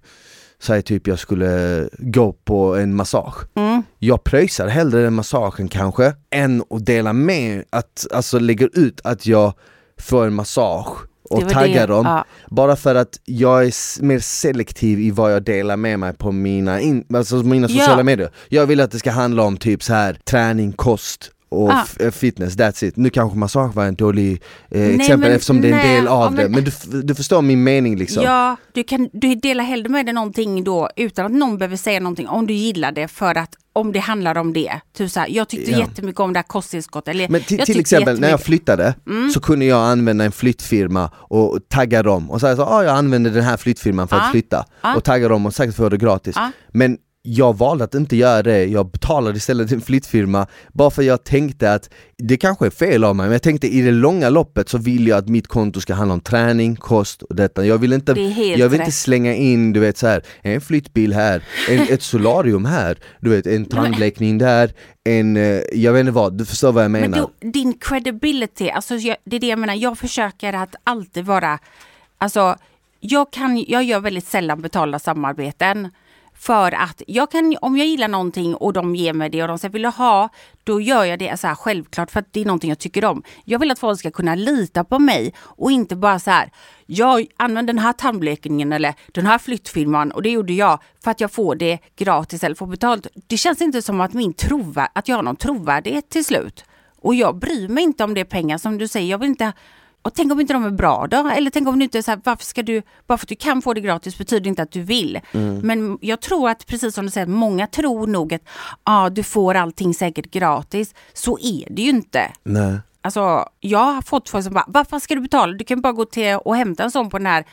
Speaker 1: säg typ jag skulle gå på en massage.
Speaker 2: Mm.
Speaker 1: Jag pröjsar hellre den massagen kanske än att dela med, att alltså lägga ut att jag får en massage och
Speaker 2: det,
Speaker 1: dem.
Speaker 2: ja.
Speaker 1: Bara för att jag är mer selektiv i vad jag delar med mig på mina, in, alltså mina sociala
Speaker 2: Ja.
Speaker 1: medier. Jag vill att det ska handla om typ så här träning, kost och f- eh, fitness, that's it. Nu kanske massage var en dålig eh,
Speaker 2: Nej,
Speaker 1: exempel
Speaker 2: men-
Speaker 1: eftersom det är en
Speaker 2: nej,
Speaker 1: del av
Speaker 2: ja,
Speaker 1: det,
Speaker 2: men-
Speaker 1: men du, du förstår min mening liksom.
Speaker 2: Ja, du, kan, du delar hellre med dig någonting då utan att någon behöver säga någonting om du gillar det för att om det handlar om det. Typ så här, jag tyckte
Speaker 1: Ja.
Speaker 2: jättemycket om det här kosttillskottet. Eller,
Speaker 1: Men till, exempel när jag
Speaker 2: jättemycket- Mm.
Speaker 1: flyttade så kunde jag använda en flyttfirma och tagga dem och säga så ah, jag använder den här flyttfirman för
Speaker 2: Ja.
Speaker 1: att flytta
Speaker 2: Ja.
Speaker 1: och tagga dem och säkert få det gratis.
Speaker 2: Ja.
Speaker 1: Men jag valde att inte göra det, jag betalade istället en flyttfirma bara för jag tänkte att det kanske är fel av mig, men jag tänkte i det långa loppet så vill jag att mitt konto ska handla om träning, kost och detta. Jag vill inte, jag vill inte slänga in du vet så här, en flyttbil här, en, ett solarium här, du vet en tandläkning där, en, eh, jag vet inte vad, du förstår vad jag menar.
Speaker 2: Men då, din credibility, alltså jag, det är det jag menar, jag försöker att alltid vara, alltså jag, kan, jag gör väldigt sällan betalda samarbeten. För att jag kan, om jag gillar någonting och de ger mig det och de säger vill du ha, då gör jag det så här självklart för att det är någonting jag tycker om. Jag vill att folk ska kunna lita på mig och inte bara så här, jag använder den här tandblekningen eller den här flyttfirman och det gjorde jag för att jag får det gratis eller får betalt. Det känns inte som att, min trova, att jag har någon trovärdighet till slut. Och jag bryr mig inte om det är pengar som du säger. Jag vill inte och tänk om inte de är bra då? Eller tänk om du inte är så här, varför ska du, bara för att du kan få det gratis betyder inte att du vill. Men jag tror att precis som du säger, många tror nog att ah, du får allting säkert gratis. Så är det ju inte.
Speaker 1: Nej.
Speaker 2: Alltså jag har fått folk som bara, varför ska du betala? Du kan bara gå till och hämta en sån på den här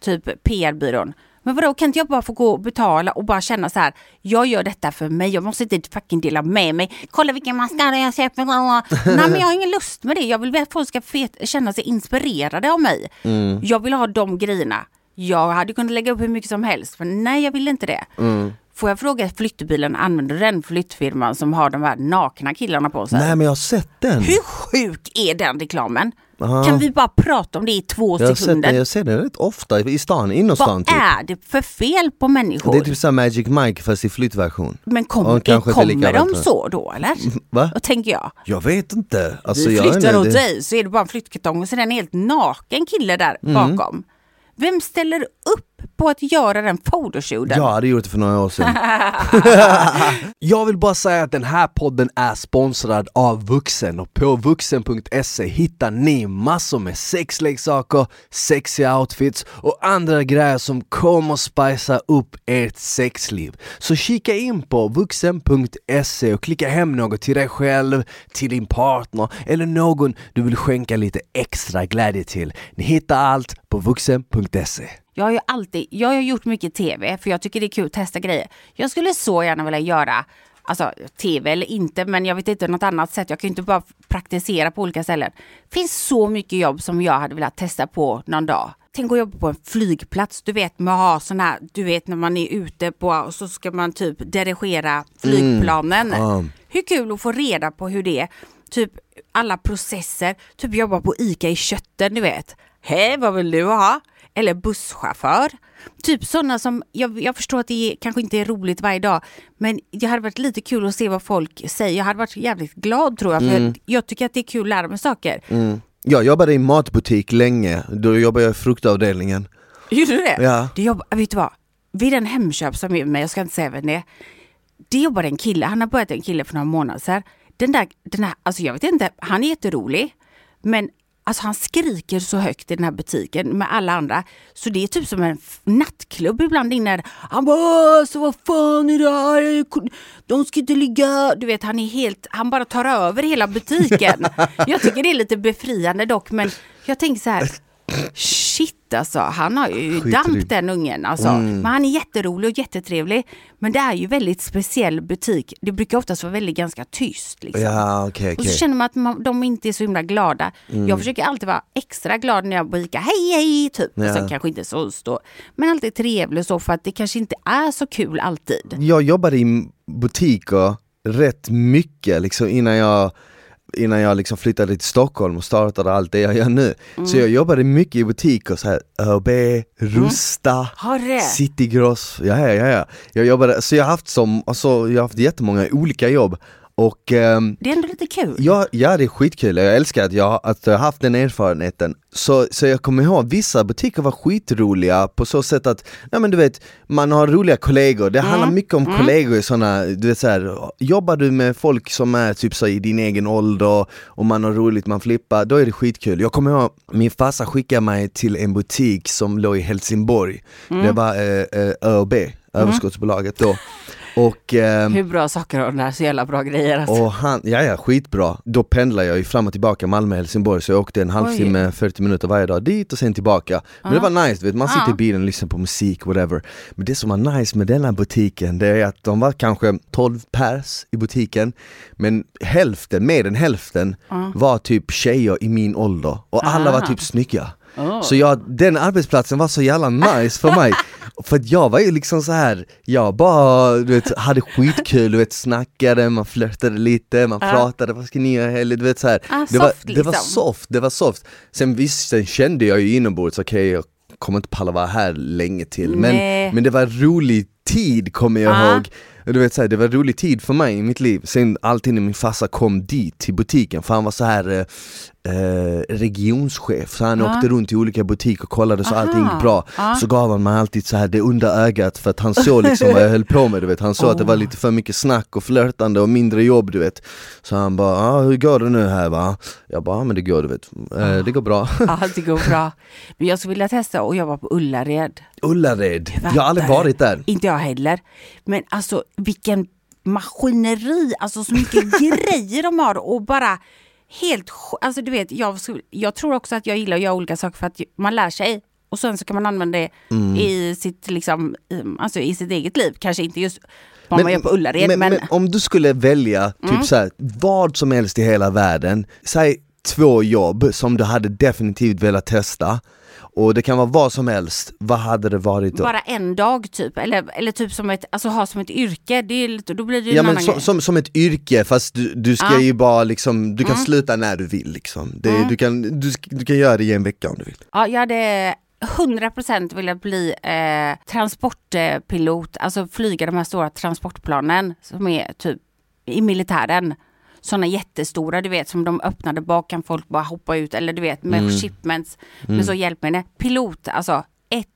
Speaker 2: typ PR-byrån. Men vadå, kan inte jag bara få gå och betala och bara känna så här, jag gör detta för mig, jag måste inte fucking dela med mig. Kolla vilken mascara jag köper. Nej men jag har ingen lust med det, jag vill att folk ska känna sig inspirerade av mig. Jag vill ha de grejerna. Jag hade kunnat lägga upp hur mycket som helst, men nej jag vill inte det. Får jag fråga flyttbilen, använder du den flyttfirman som har de här nakna killarna på sig?
Speaker 1: Nej men jag har sett den!
Speaker 2: Hur sjuk är den reklamen? Kan vi bara prata om det i två
Speaker 1: Jag sett
Speaker 2: sekunder?
Speaker 1: den, jag ser den rätt ofta i stan, innerstan
Speaker 2: Vad
Speaker 1: typ.
Speaker 2: är det för fel på människor?
Speaker 1: Det är typ såhär Magic Mike fast i flyttversion.
Speaker 2: Men kom,
Speaker 1: Och kanske inte
Speaker 2: kommer de
Speaker 1: bättre.
Speaker 2: så då eller?
Speaker 1: Va?
Speaker 2: Vad tänker jag?
Speaker 1: Jag vet inte. Alltså, jag
Speaker 2: flyttar åt
Speaker 1: inte,
Speaker 2: dig så är det bara en flyttkartong och så är det en helt naken kille där
Speaker 1: Mm.
Speaker 2: bakom. Vem ställer upp på att göra den photoshooten?
Speaker 1: Jag hade gjort det för några år sedan. jag vill bara säga att den här podden är sponsrad av Vuxen och på vuxen.se hittar ni massor med sexleksaker, sexiga outfits och andra grejer som kommer spicea upp ert sexliv. Så kika in på vuxen.se och klicka hem något till dig själv, till din partner eller någon du vill skänka lite extra glädje till. Ni hittar allt på vuxen.se.
Speaker 2: Jag har ju alltid, jag har gjort mycket tv för jag tycker det är kul att testa grejer. Jag skulle så gärna vilja göra, alltså tv eller inte, men jag vet inte något annat sätt. Jag kan ju inte bara praktisera på olika ställen. finns så mycket jobb som jag hade velat testa på någon dag. Tänk att jobba på en flygplats, du vet med att ha sån här, du vet när man är ute på och så ska man typ dirigera flygplanen.
Speaker 1: ja.
Speaker 2: Hur kul att få reda på hur det är. Typ alla processer, typ jobba på ICA i kötten, du vet. Hej, vad vill du ha? Eller busschaufför. Typ sådana som, jag, jag förstår att det är, kanske inte är roligt varje dag, men det hade varit lite kul att se vad folk säger. Jag hade varit jävligt glad tror jag, för jag, jag tycker att det är kul att lära mig saker.
Speaker 1: Jag jobbade i matbutik länge, då jobbade jag i fruktavdelningen.
Speaker 2: Gjorde du det?
Speaker 1: Ja.
Speaker 2: det jobb, vet du vad? Vid en Hemköp som är med, jag ska inte säga vem det är. Det jobbade en kille, han har börjat en kille för några månader sedan. Den där, den här, alltså jag vet inte, han är jätterolig. Men alltså han skriker så högt i den här butiken med alla andra. Så det är typ som en nattklubb ibland inne. Han bara så vad fan är det här? De ska inte ligga... Du vet han är helt, han bara tar över hela butiken. jag tycker det är lite befriande dock men jag tänker så här. Shit alltså, han har ju damp den ungen alltså. Men han är jätterolig och jättetrevlig. Men det är ju väldigt speciell butik. Det brukar oftast vara väldigt ganska tyst. Liksom.
Speaker 1: Ja okej
Speaker 2: Och så känner man att man, de inte är så himla glada. Jag försöker alltid vara extra glad när jag bor hej hej typ.
Speaker 1: Ja.
Speaker 2: Och sen kanske inte så stå. Men alltid trevlig så för att det kanske inte är så kul alltid.
Speaker 1: Jag jobbade i butiker rätt mycket liksom innan jag Innan jag liksom flyttade till Stockholm och startade allt det jag gör nu. Så jag jobbade mycket i butiker, så här ÖB, Rusta,
Speaker 2: Har det?
Speaker 1: Citygross, ja, ja, ja, ja. Jag jobbade, så jag har haft som, alltså, jag har haft jättemånga olika jobb och ehm,
Speaker 2: Det är ändå lite kul.
Speaker 1: Ja, ja det är skitkul, jag älskar att jag, att jag har haft den erfarenheten. Så, så jag kommer ihåg, vissa butiker var skitroliga på så sätt att, ja men du vet, man har roliga kollegor, det handlar mycket om kollegor i sådana, du vet så här, jobbar du med folk som är typ så i din egen ålder och man har roligt, man flippar, då är det skitkul. Jag kommer ihåg, min farsa skickade mig till en butik som låg i Helsingborg, det var eh, eh, ÖoB, överskottsbolaget då Och, ehm,
Speaker 2: Hur bra saker har den här så jävla bra grejer alltså.
Speaker 1: och han, ja ja skitbra. Då pendlar jag ju fram och tillbaka Malmö-Helsingborg så jag åkte en halvtimme, 40 minuter varje dag dit och sen tillbaka. Men det var nice, du vet, man sitter i bilen och lyssnar på musik, whatever. Men det som var nice med den här butiken, det är att de var kanske 12 pers i butiken, men hälften, mer än hälften, var typ tjejer i min ålder. Och alla var
Speaker 2: Ah.
Speaker 1: typ snygga.
Speaker 2: Oh.
Speaker 1: Så jag, den arbetsplatsen var så jävla nice för mig. För att jag var ju liksom så här, jag bara du vet, hade skitkul, du vet snackade, man flörtade lite, man pratade, vad ska ni göra i helgen? Du vet så här.
Speaker 2: Ah,
Speaker 1: det, var,
Speaker 2: soft
Speaker 1: det var
Speaker 2: liksom.
Speaker 1: soft, det var soft. Sen visst, sen kände jag ju inombords, okej jag kommer inte palla vara här länge till. Men,
Speaker 2: Nej.
Speaker 1: men det var rolig tid kommer jag
Speaker 2: Ah.
Speaker 1: ihåg. Du vet, så här, det var rolig tid för mig i mitt liv. Sen alltid när min farsa kom dit till butiken, för han var så här eh, regionschef, så han
Speaker 2: Ah.
Speaker 1: åkte runt i olika butiker och kollade så
Speaker 2: Aha.
Speaker 1: allting gick bra.
Speaker 2: Ah.
Speaker 1: Så gav han mig alltid så här det under ögat för att han såg liksom vad jag höll på med, du vet. Han såg att det var
Speaker 2: Oh.
Speaker 1: lite för mycket snack och flörtande och mindre jobb, du vet. Så han bara, ah, hur går det nu här va? Jag bara, ah, men det går du vet, eh, det går bra.
Speaker 2: Ja, det går bra. Men jag skulle vilja testa att jobba på Ullared.
Speaker 1: Ullared, jag har aldrig varit där.
Speaker 2: Inte jag heller. Men alltså vilken maskineri, alltså så mycket grejer de har och bara helt, alltså du vet, jag, jag tror också att jag gillar att göra olika saker för att man lär sig och sen så kan man använda det
Speaker 1: Mm.
Speaker 2: i sitt liksom, i- alltså i sitt eget liv, kanske inte just vad man gör på Ullared
Speaker 1: men,
Speaker 2: men,
Speaker 1: men om du skulle välja typ
Speaker 2: Mm.
Speaker 1: så här, vad som helst i hela världen, säg två jobb som du hade definitivt velat testa och det kan vara vad som helst, vad hade det varit då?
Speaker 2: bara en dag typ, eller, eller typ som ett, alltså ha som ett yrke, det är då blir det ju
Speaker 1: Ja
Speaker 2: en
Speaker 1: men
Speaker 2: annan
Speaker 1: som, som, som ett yrke fast du, du ska
Speaker 2: Ja. Mm.
Speaker 1: ju bara liksom, du kan sluta när du vill liksom. Det, du, kan, du, du kan göra det i en vecka om du vill.
Speaker 2: Ja, jag hade 100% velat bli eh, transportpilot, alltså flyga de här stora transportplanen som är typ i militären. Sådana jättestora, du vet, som de öppnade bak kan folk bara hoppa ut, eller du vet med shipments, med så hjälp med det. Pilot, alltså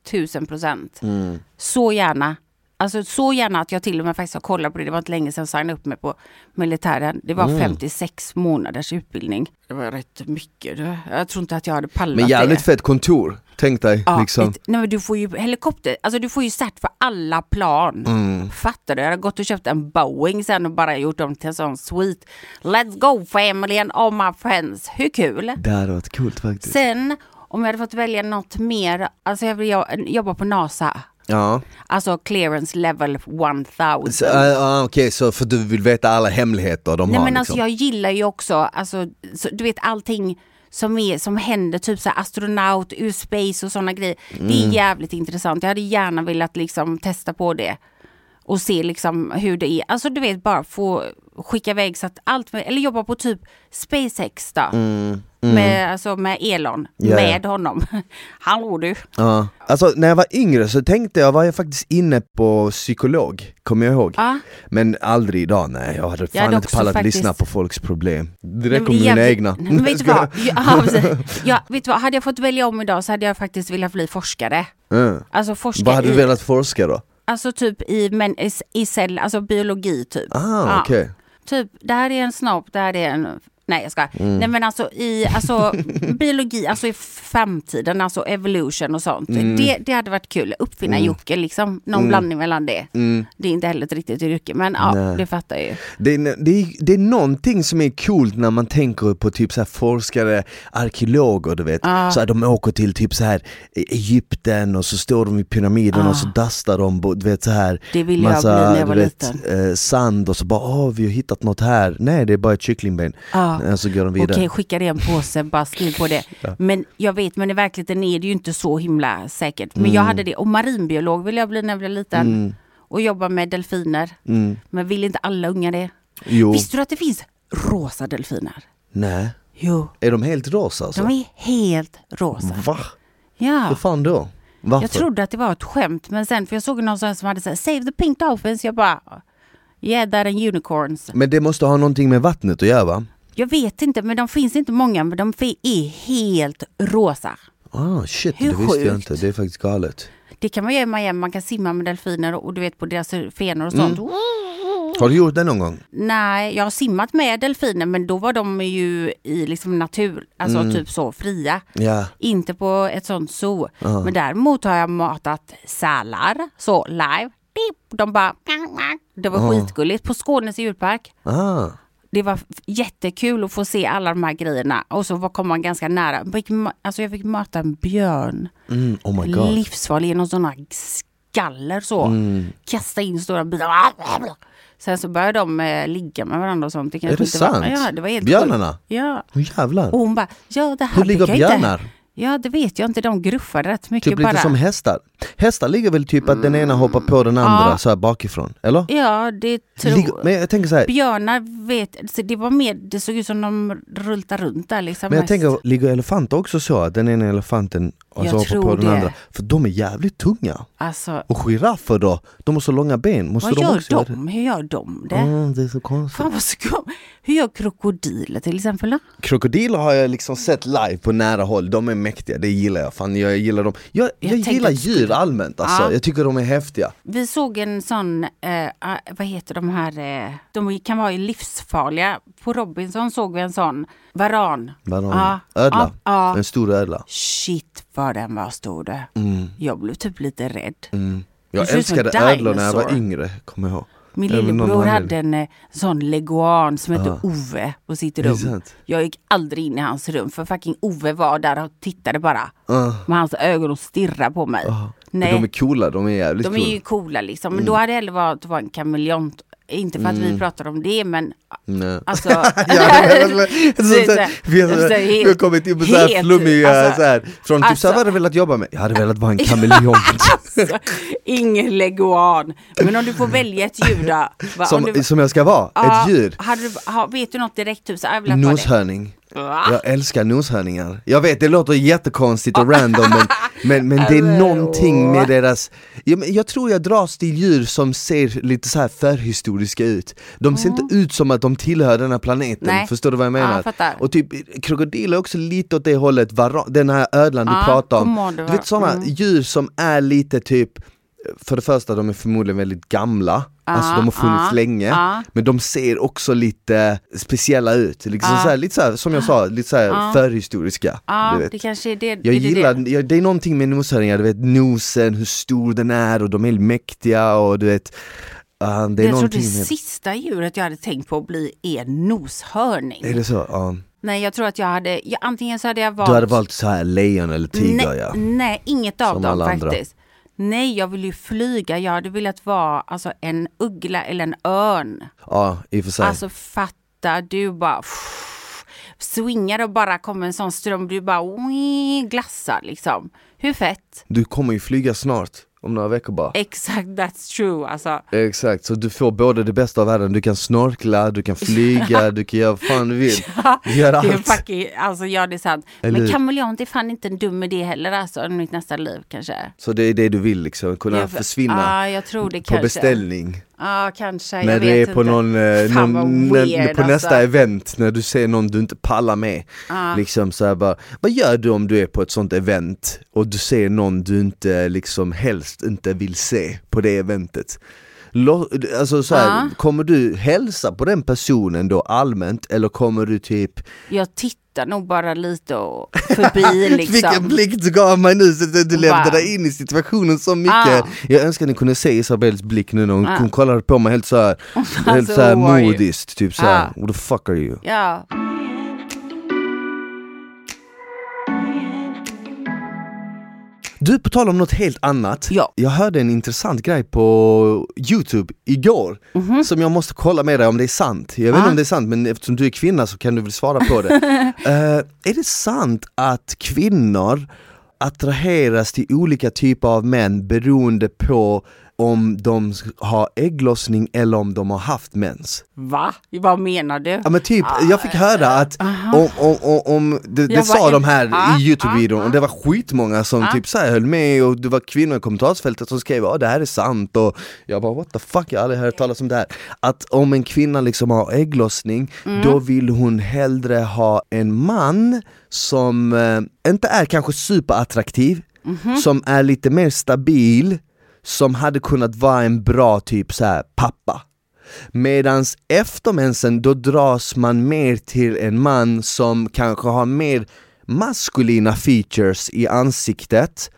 Speaker 2: 1000%. Så gärna. Alltså så gärna att jag till och med faktiskt har kollat på det, det var inte länge sedan jag signade upp mig på militären. Det var 56 månaders utbildning. Det var rätt mycket. Jag tror inte att jag hade pallat
Speaker 1: Men jävligt
Speaker 2: det.
Speaker 1: fett kontor, tänk dig
Speaker 2: Ja,
Speaker 1: liksom.
Speaker 2: ett, nej men du får ju helikopter, alltså du får ju cert för alla plan.
Speaker 1: Mm.
Speaker 2: Fattar du? Jag hade gått och köpt en Boeing sen och bara gjort dem till en sån sweet Let's go family and all my friends. Hur kul?
Speaker 1: Det hade varit coolt faktiskt.
Speaker 2: Sen om jag hade fått välja något mer, alltså jag vill jo- jobba på NASA.
Speaker 1: Ja,
Speaker 2: Alltså clearance level 1000.
Speaker 1: så, ja, okej så för du vill veta alla hemligheter de
Speaker 2: Nej
Speaker 1: har
Speaker 2: men
Speaker 1: liksom.
Speaker 2: alltså jag gillar ju också, alltså, så, du vet allting som, är, som händer, typ så astronaut, ur space och sådana grejer. Det
Speaker 1: Mm.
Speaker 2: är jävligt intressant. Jag hade gärna velat liksom testa på det. Och se liksom hur det är. Alltså du vet bara få skicka iväg så att allt, med, eller jobba på typ SpaceX då. Med, alltså med Elon,
Speaker 1: Mm, Ja,
Speaker 2: med honom. Hallå du.
Speaker 1: Ja. Alltså när jag var yngre så tänkte jag, var jag faktiskt inne på psykolog, kommer jag ihåg.
Speaker 2: Ja.
Speaker 1: Men aldrig idag, nej jag hade fan
Speaker 2: hade
Speaker 1: inte pallat
Speaker 2: faktiskt-
Speaker 1: lyssna på folks problem. Det
Speaker 2: det är
Speaker 1: mina egna.
Speaker 2: Men vet du vad? Ja, vet du vad? Hade jag fått välja om idag så hade jag faktiskt velat bli forskare.
Speaker 1: Mm.
Speaker 2: Alltså forska
Speaker 1: Vad hade du velat forska då?
Speaker 2: Alltså typ i, men, i, i cell, alltså biologi typ.
Speaker 1: Ah,
Speaker 2: Ja.
Speaker 1: okej.
Speaker 2: Typ, det här är en snopp, det här är en Nej jag ska.
Speaker 1: Mm.
Speaker 2: Nej men alltså i alltså, biologi, alltså i framtiden, alltså evolution och sånt.
Speaker 1: Mm.
Speaker 2: Det, det hade varit kul. Uppfinna Jocke liksom, någon blandning mellan det. Det är inte heller ett riktigt yrke men ja,
Speaker 1: Mm. Nej.
Speaker 2: det fattar jag ju.
Speaker 1: Det är, det, är, det är någonting som är coolt när man tänker på typ så här forskare, arkeologer du vet,
Speaker 2: Ah.
Speaker 1: så här, de åker till typ så här Egypten och så står de i pyramiden och så dastar de du vet så här
Speaker 2: Ah. Det ville jag bli när jag var
Speaker 1: vet, eh, sand och så bara åh vi har hittat något här, nej det är bara ett kycklingben.
Speaker 2: Ja.
Speaker 1: Så går de vidare.
Speaker 2: Okej, skicka det i en påse, bara skriv på det. Men jag vet, men i verkligheten är det ju inte så himla säkert. Men jag
Speaker 1: Mm.
Speaker 2: hade det, och marinbiolog ville jag bli när jag var liten. Och jobba med delfiner. Men vill inte alla unga det?
Speaker 1: Mm. Jo,
Speaker 2: Visste du att det finns rosa delfiner?
Speaker 1: nej.
Speaker 2: Jo,
Speaker 1: Är de helt rosa alltså?
Speaker 2: de är helt rosa.
Speaker 1: Va?
Speaker 2: Ja.
Speaker 1: Hur fan då? Varför?
Speaker 2: Jag trodde att det var ett skämt, men sen för jag såg någon som hade sagt Save the pink dolphins. Jag bara, yeah that and unicorns.
Speaker 1: Men det måste ha någonting med vattnet att göra va?
Speaker 2: Jag vet inte, men de finns inte många, men de är helt rosa.
Speaker 1: Ah shit,
Speaker 2: Hur
Speaker 1: det visste jag
Speaker 2: sjukt?
Speaker 1: inte, det är faktiskt galet.
Speaker 2: Det kan man göra i Miami, man kan simma med delfiner och du vet på deras fenor och sånt.
Speaker 1: Mm. Har du gjort det någon gång?
Speaker 2: Nej, jag har simmat med delfiner men då var de ju i liksom natur, alltså
Speaker 1: Mm.
Speaker 2: typ så fria.
Speaker 1: Ja.
Speaker 2: Inte på ett sånt zoo. Men däremot har jag matat sälar, så live. De bara, det var skitgulligt på Skånes djurpark.
Speaker 1: Ah.
Speaker 2: Det var jättekul att få se alla de här grejerna och så kom man ganska nära. Jag fick ma- Alltså jag fick möta en björn,
Speaker 1: Mm, oh
Speaker 2: livsfarlig genom sådana skaller så.
Speaker 1: Mm.
Speaker 2: Kasta in stora bitar. Sen så började de eh, ligga med varandra och sånt. Det kanske
Speaker 1: det
Speaker 2: inte var-
Speaker 1: sant?
Speaker 2: Ja, det var helt
Speaker 1: Björnarna?
Speaker 2: Ja.
Speaker 1: Oh, jävlar.
Speaker 2: Och hon bara, ja det här
Speaker 1: Hur ligger
Speaker 2: jag inte-
Speaker 1: björnar?
Speaker 2: Ja det vet jag inte, de gruffade rätt mycket
Speaker 1: Typ lite
Speaker 2: bara.
Speaker 1: som hästar. Hästar ligger väl typ att den ena hoppar på den andra
Speaker 2: Ja.
Speaker 1: så här bakifrån, eller?
Speaker 2: Ja det tror
Speaker 1: Ligger, men jag tänker så här,
Speaker 2: Björnar vet, så det var mer, det såg ut som de rultar runt där liksom.
Speaker 1: men jag
Speaker 2: mest.
Speaker 1: tänker, ligger elefanter också så att den ena elefanten alltså,
Speaker 2: Jag tror
Speaker 1: den
Speaker 2: det.
Speaker 1: andra? För de är jävligt tunga.
Speaker 2: Alltså,
Speaker 1: Och giraffer då? De har så långa ben, måste
Speaker 2: vad
Speaker 1: de
Speaker 2: gör
Speaker 1: också
Speaker 2: de? Hur gör de det?
Speaker 1: Mm, det är så konstigt.
Speaker 2: Fan vad skumt. Hur gör krokodiler till exempel då?
Speaker 1: Krokodiler har jag liksom sett live på nära håll, de är mäktiga, det gillar jag. Fan, jag gillar dem. Jag, jag,
Speaker 2: tänkte
Speaker 1: gillar djur allmänt alltså,
Speaker 2: Ja.
Speaker 1: jag tycker de är häftiga.
Speaker 2: Vi såg en sån, eh, ah, vad heter de här, eh, de kan vara livsfarliga. På Robinson såg vi en sån varan.
Speaker 1: Varan.
Speaker 2: Ja,
Speaker 1: Ödla,
Speaker 2: ja.
Speaker 1: en stor ödla.
Speaker 2: Shit vad den var stor du. Jag blev typ lite rädd.
Speaker 1: Mm. Jag
Speaker 2: Det
Speaker 1: älskade ödlor när jag var yngre, kommer jag ihåg.
Speaker 2: Min lillebror hade en eh, sån leguan som hette. Ove på sitt
Speaker 1: det
Speaker 2: rum. Jag gick aldrig in i hans rum för fucking Ove var där och tittade bara.
Speaker 1: Ah,
Speaker 2: Med hans ögon och stirrade på mig.
Speaker 1: ah.
Speaker 2: Nej.
Speaker 1: De är coola, de är jävligt
Speaker 2: De är
Speaker 1: coola.
Speaker 2: ju coola liksom. Men
Speaker 1: Mm.
Speaker 2: då hade det hellre varit att vara en kameleont. Inte för att vi pratar om det men
Speaker 1: Nej.
Speaker 2: alltså.
Speaker 1: Ja, vi har- kommit in på så här flummiga,
Speaker 2: alltså-
Speaker 1: så här, från typ så här,
Speaker 2: alltså-
Speaker 1: vad hade du velat jobba med? Jag hade velat vara en kameleont.
Speaker 2: Alltså, ingen leguan. Men om du får välja ett djur då? Va,
Speaker 1: som,
Speaker 2: om du,
Speaker 1: som jag ska vara,
Speaker 2: Ja,
Speaker 1: ett djur.
Speaker 2: Hade du, ha, vet du något direkt? Typ, så, jag.
Speaker 1: Noshörning.
Speaker 2: Va?
Speaker 1: Jag älskar noshörningar. Jag vet det låter jättekonstigt och random men, men, men det är någonting med deras ja, men Jag tror jag dras till djur som ser lite så här förhistoriska ut De ser inte ut som att de tillhör den här planeten,
Speaker 2: Nej.
Speaker 1: förstår du vad jag
Speaker 2: Ja,
Speaker 1: menar?
Speaker 2: jag fattar.
Speaker 1: och typ krokodiler är också lite åt det hållet, Vara- den här ödlan du
Speaker 2: Ja,
Speaker 1: pratar om Du
Speaker 2: var-
Speaker 1: vet sådana
Speaker 2: mm.
Speaker 1: djur som är lite typ för det första, de är förmodligen väldigt gamla, alltså de har funnits
Speaker 2: ja,
Speaker 1: länge,
Speaker 2: ja.
Speaker 1: men de ser också lite speciella ut, liksom så här, lite så här, som jag sa, lite så här förhistoriska. Du vet.
Speaker 2: det kanske är det.
Speaker 1: Jag
Speaker 2: är det
Speaker 1: gillar,
Speaker 2: det?
Speaker 1: jag, det är någonting med noshörningar, du vet nosen, hur stor den är och de är mäktiga och du vet ah, Det är
Speaker 2: jag tror det
Speaker 1: med,
Speaker 2: sista djuret jag hade tänkt på att bli är noshörning.
Speaker 1: är det så? Ja.
Speaker 2: Nej, jag tror att jag hade, jag, antingen så hade jag valt...
Speaker 1: Du hade valt så här lejon eller tiger
Speaker 2: nej,
Speaker 1: ja.
Speaker 2: nej, inget av
Speaker 1: Som
Speaker 2: dem
Speaker 1: alla andra.
Speaker 2: Nej, jag vill ju flyga. Jag hade velat vara alltså, en uggla eller en örn.
Speaker 1: Ja, i och för sig.
Speaker 2: Alltså fatta, du bara pff, swingar och bara kommer en sån ström, du bara glassar liksom. Hur fett?
Speaker 1: Du kommer ju flyga snart, om några veckor bara.
Speaker 2: Exakt, that's true alltså.
Speaker 1: Exakt, så du får både det bästa av världen, du kan snorkla, du kan flyga, du kan göra vad fan du vill. Du gör
Speaker 2: Det är
Speaker 1: allt.
Speaker 2: fucking, alltså ja det är sant.
Speaker 1: Eller
Speaker 2: Men kameleont är fan inte en dum idé heller alltså, i mitt nästa liv kanske.
Speaker 1: Så det är det du vill liksom, kunna
Speaker 2: Jag-
Speaker 1: försvinna
Speaker 2: Ja, jag tror det
Speaker 1: på
Speaker 2: kanske.
Speaker 1: beställning.
Speaker 2: Ja, kanske.
Speaker 1: När du är på
Speaker 2: inte.
Speaker 1: någon, eh,
Speaker 2: Fan,
Speaker 1: någon
Speaker 2: weird,
Speaker 1: på nästa
Speaker 2: alltså.
Speaker 1: event, när du ser någon du inte pallar med.
Speaker 2: Ja.
Speaker 1: Liksom så bara, vad gör du om du är på ett sånt event och du ser någon du inte liksom helst inte vill se på det eventet? Alltså så här,
Speaker 2: Ja.
Speaker 1: kommer du hälsa på den personen då allmänt eller kommer du typ
Speaker 2: Jag tittar nog bara lite och förbi liksom.
Speaker 1: Vilken blick du gav mig nu, så att du levde dig in i situationen så mycket
Speaker 2: Ah.
Speaker 1: Jag önskar ni kunde se Isabels blick nu när hon,
Speaker 2: Ah.
Speaker 1: hon kollade på mig helt såhär, helt
Speaker 2: Alltså, are you?
Speaker 1: modiskt, typ såhär,
Speaker 2: Ah.
Speaker 1: what the fuck are you?
Speaker 2: Ja.
Speaker 1: Du, på tal om något helt annat,
Speaker 2: Ja.
Speaker 1: jag hörde en intressant grej på Youtube igår Som jag måste kolla med dig om det är sant, jag vet inte.
Speaker 2: Ah.
Speaker 1: om det är sant men eftersom du är kvinna så kan du väl svara på det Eh, Är det sant att kvinnor attraheras till olika typer av män beroende på om de har ägglossning eller om de har haft mens?
Speaker 2: Va? Vad menar du?
Speaker 1: Ja men typ, jag fick höra att om, om, om, om det, det sa
Speaker 2: bara,
Speaker 1: de här
Speaker 2: ah,
Speaker 1: i Youtube-videon
Speaker 2: ah,
Speaker 1: och det var skitmånga som
Speaker 2: ah.
Speaker 1: typ så här höll med och det var kvinnor i kommentarsfältet som skrev att det här är sant och jag bara what the fuck, jag har aldrig hört talas om det här. Att om en kvinna liksom har ägglossning,
Speaker 2: Mm.
Speaker 1: då vill hon hellre ha en man som eh, inte är kanske superattraktiv,
Speaker 2: Mhm.
Speaker 1: som är lite mer stabil, som hade kunnat vara en bra typ så här pappa. Medans efter mensen då dras man mer till en man som kanske har mer maskulina features i ansiktet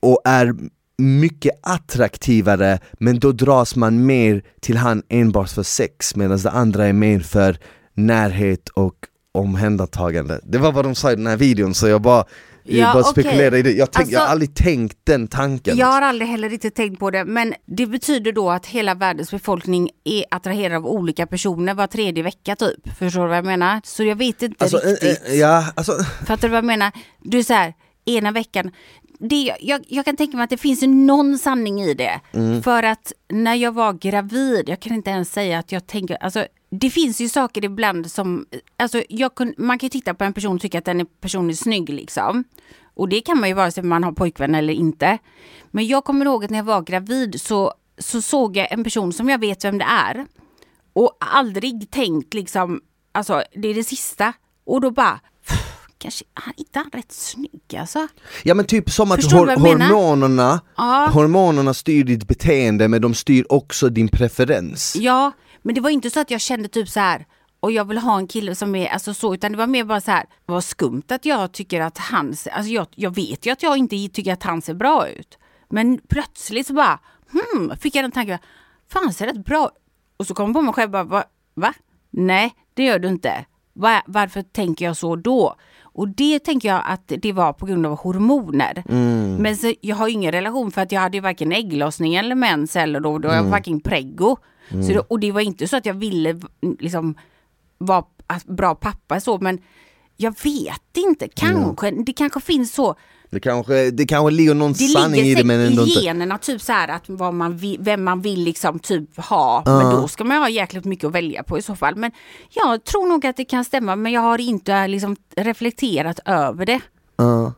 Speaker 1: och är mycket attraktivare men då dras man mer till han enbart för sex medan det andra är mer för närhet och omhändertagande. Det var vad de sa i den här videon så jag bara,
Speaker 2: Ja,
Speaker 1: bara
Speaker 2: okej.
Speaker 1: spekulerar i det. Jag, tänk, jag har
Speaker 2: Alltså-
Speaker 1: aldrig tänkt den tanken.
Speaker 2: Jag har aldrig heller riktigt tänkt på det, men det betyder då att hela världens befolkning är attraherad av olika personer var tredje vecka typ. Förstår du vad jag menar? Så jag vet inte
Speaker 1: Alltså,
Speaker 2: riktigt.
Speaker 1: eh, ja, alltså,
Speaker 2: Fattar du vad jag menar? Du är så här, ena veckan. Det, jag, jag kan tänka mig att det finns någon sanning i det.
Speaker 1: Mm.
Speaker 2: För att när jag var gravid, jag kan inte ens säga att jag tänker, alltså det finns ju saker ibland som, alltså jag kun, man kan ju titta på en person och tycka att den personen är snygg liksom. Och det kan man ju vare sig man har pojkvän eller inte. Men jag kommer ihåg att när jag var gravid så, så såg jag en person som jag vet vem det är. Och aldrig tänkt liksom, alltså det är det sista. Och då bara, kanske, han inte han rätt snygg alltså?
Speaker 1: ja men typ som att hor- hormonerna,
Speaker 2: Ja.
Speaker 1: hormonerna styr ditt beteende men de styr också din preferens.
Speaker 2: Ja, men det var inte så att jag kände typ så här, och jag vill ha en kille som är alltså så, utan det var mer bara så här, vad skumt att jag tycker att han, alltså jag, jag vet ju att jag inte tycker att han ser bra ut. Men plötsligt så bara, hmm, fick jag den tanken, fan ser rätt bra. Och så kom jag på mig själv bara, va? va? Nej, det gör du inte. Va, varför tänker jag så då? Och det tänker jag att det var på grund av hormoner. Men så, jag har ingen relation för att jag hade ju varken ägglossning eller mens eller då, då var jag fucking preggo. Så det, och det var inte så att jag ville liksom vara bra pappa så men jag vet inte, kanske, det kanske finns så.
Speaker 1: Det kanske, det kanske ligger någon
Speaker 2: Det
Speaker 1: sanning i
Speaker 2: ligger
Speaker 1: det men ändå
Speaker 2: i
Speaker 1: inte.
Speaker 2: generna, typ så här att vad man vill, vem man vill liksom typ ha. Men då ska man ha jäkligt mycket att välja på i så fall. Men jag tror nog att det kan stämma men jag har inte liksom reflekterat över det.
Speaker 1: Ja.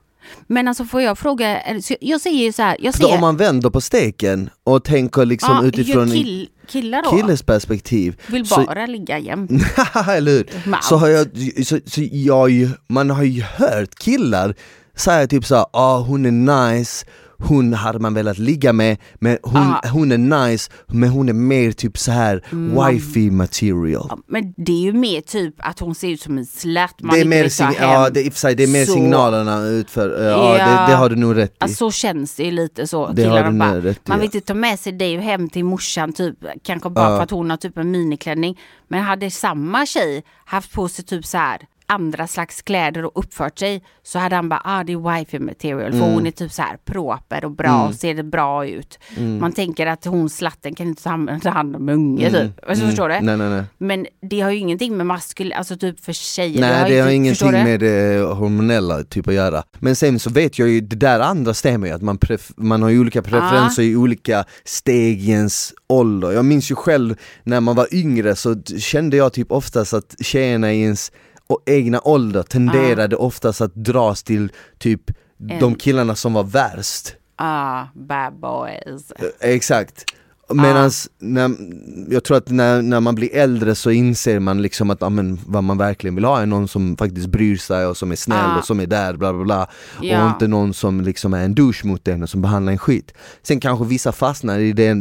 Speaker 2: Men alltså får jag fråga, så jag säger så här, jag ser,
Speaker 1: om man vänder på steken och tänker liksom
Speaker 2: ja,
Speaker 1: utifrån
Speaker 2: kill,
Speaker 1: killes perspektiv
Speaker 2: vill
Speaker 1: så-
Speaker 2: bara ligga jämt.
Speaker 1: Eller hur? Så har jag, så, så jag, man har ju hört killar säga typ såhär, ah hon är nice, hon hade man velat ligga med, men hon,
Speaker 2: Ah.
Speaker 1: hon är nice, men hon är mer typ så här wifey material.
Speaker 2: Ja, Men det är ju mer typ att hon ser ut som en slätt man
Speaker 1: det är mer,
Speaker 2: hem.
Speaker 1: ja, det, sig, det är mer
Speaker 2: Så-
Speaker 1: signalerna utför, ja,
Speaker 2: Ja.
Speaker 1: Det, det har du nog rätt i.
Speaker 2: Alltså, så känns det ju lite så.
Speaker 1: Det har du
Speaker 2: bara,
Speaker 1: nog rätt i,
Speaker 2: man vill inte ta med sig dig hem till morsan typ, kanske bara
Speaker 1: Ja.
Speaker 2: för att hon har typ en miniklänning. Men hade samma tjej haft på sig typ så här andra slags kläder och uppfört sig så hade han bara, ah det är wifi material för
Speaker 1: Mm.
Speaker 2: hon är typ så här proper och bra och ser det bra ut.
Speaker 1: Mm.
Speaker 2: Man tänker att hon slatten kan inte ta hand- om unge typ. Alltså, Förstår du?
Speaker 1: Mm. Nej nej nej.
Speaker 2: Men det har ju ingenting med maskul, alltså typ för tjejer.
Speaker 1: Nej det har
Speaker 2: inte-
Speaker 1: ingenting
Speaker 2: förstår du?
Speaker 1: med det hormonella typ att göra. Men sen så vet jag ju, det där andra stämmer ju, att man, man har ju olika preferenser i olika steg i ens ålder. Jag minns ju själv när man var yngre så kände jag typ oftast att tjejerna i ens o- egna ålder tenderade oftast att dras till typ de killarna som var värst.
Speaker 2: Ah, bad boys.
Speaker 1: Exakt. Medan när, jag tror att när, när man blir äldre så inser man liksom att ja, men, vad man verkligen vill ha är någon som faktiskt bryr sig och som är snäll
Speaker 2: Ah.
Speaker 1: och som är där bla bla bla
Speaker 2: Ja.
Speaker 1: Och inte någon som liksom är en douche mot en och som behandlar en skit Sen kanske vissa fastnar i det,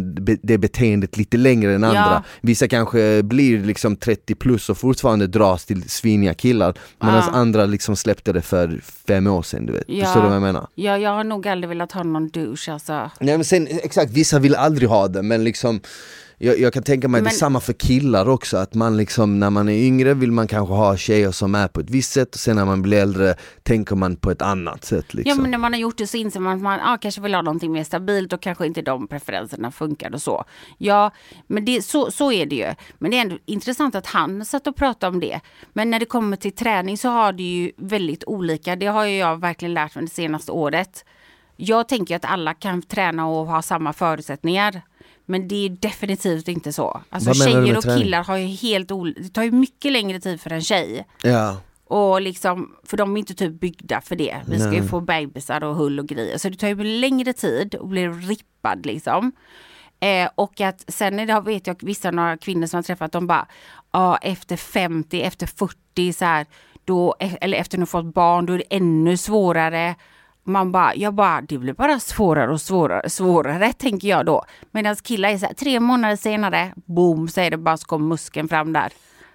Speaker 1: det beteendet lite längre än andra
Speaker 2: Ja.
Speaker 1: Vissa kanske blir liksom 30 plus och fortfarande dras till sviniga killar Medan
Speaker 2: Ah.
Speaker 1: andra liksom släppte det för fem år sedan du vet,
Speaker 2: Ja.
Speaker 1: förstår du vad jag menar?
Speaker 2: Ja, jag har nog aldrig velat ha någon douche alltså.
Speaker 1: Nej men sen, exakt, vissa vill aldrig ha det men liksom jag, jag kan tänka mig att det
Speaker 2: Men-
Speaker 1: är samma för killar också, att man liksom när man är yngre vill man kanske ha tjejer som är på ett visst sätt och sen när man blir äldre tänker man på ett annat sätt liksom.
Speaker 2: Ja, men när man har gjort det så inser man att man ah, kanske vill ha någonting mer stabilt och kanske inte de preferenserna funkar och så. Ja, men det, så, så är det ju. Men det är ändå intressant att han satt och pratade om det. Men när det kommer till träning så har det ju väldigt olika. Det har ju jag verkligen lärt mig det senaste året. Jag tänker att alla kan träna och ha samma förutsättningar. Men det är definitivt inte så. Alltså
Speaker 1: Vad
Speaker 2: tjejer och
Speaker 1: träning?
Speaker 2: killar har ju helt olika, det tar ju mycket längre tid för en tjej.
Speaker 1: Ja,
Speaker 2: Och liksom, för de är inte typ byggda för det. Vi ska ju få bebisar och hull och grejer. Så det tar ju längre tid och blir rippad liksom. Eh, och att sen är det, vet jag vissa några kvinnor som har träffat, de bara, ja efter 50, efter 40 så här, då, eh, eller efter att fått barn, då är det ännu svårare. Man bara, jag bara, det blir bara svårare och svårare, svårare tänker jag då. Medan killar är så här, tre månader senare, boom, så är det bara så kommer muskeln fram där.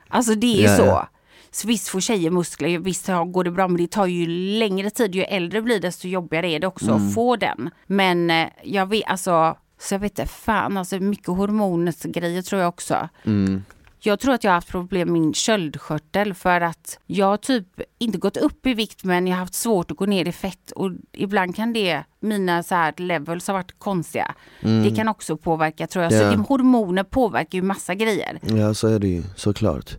Speaker 2: Alltså det är
Speaker 1: Ja,
Speaker 2: så.
Speaker 1: ja.
Speaker 2: Så visst får tjejer muskler, visst går det bra men det tar ju längre tid. Ju äldre blir desto jobbigare är det också
Speaker 1: Mm.
Speaker 2: att få den. Men eh, jag vet alltså, så jag vet inte fan alltså mycket hormonsgrejer tror jag också.
Speaker 1: Mm.
Speaker 2: Jag tror att jag har haft problem med min köldkörtel för att jag har typ inte gått upp i vikt men jag har haft svårt att gå ner i fett och ibland kan det, mina så här levels har varit konstiga. Det kan också påverka tror jag. Så
Speaker 1: Mm. Ja.
Speaker 2: det, hormoner påverkar ju massa grejer.
Speaker 1: Ja så är det ju, såklart.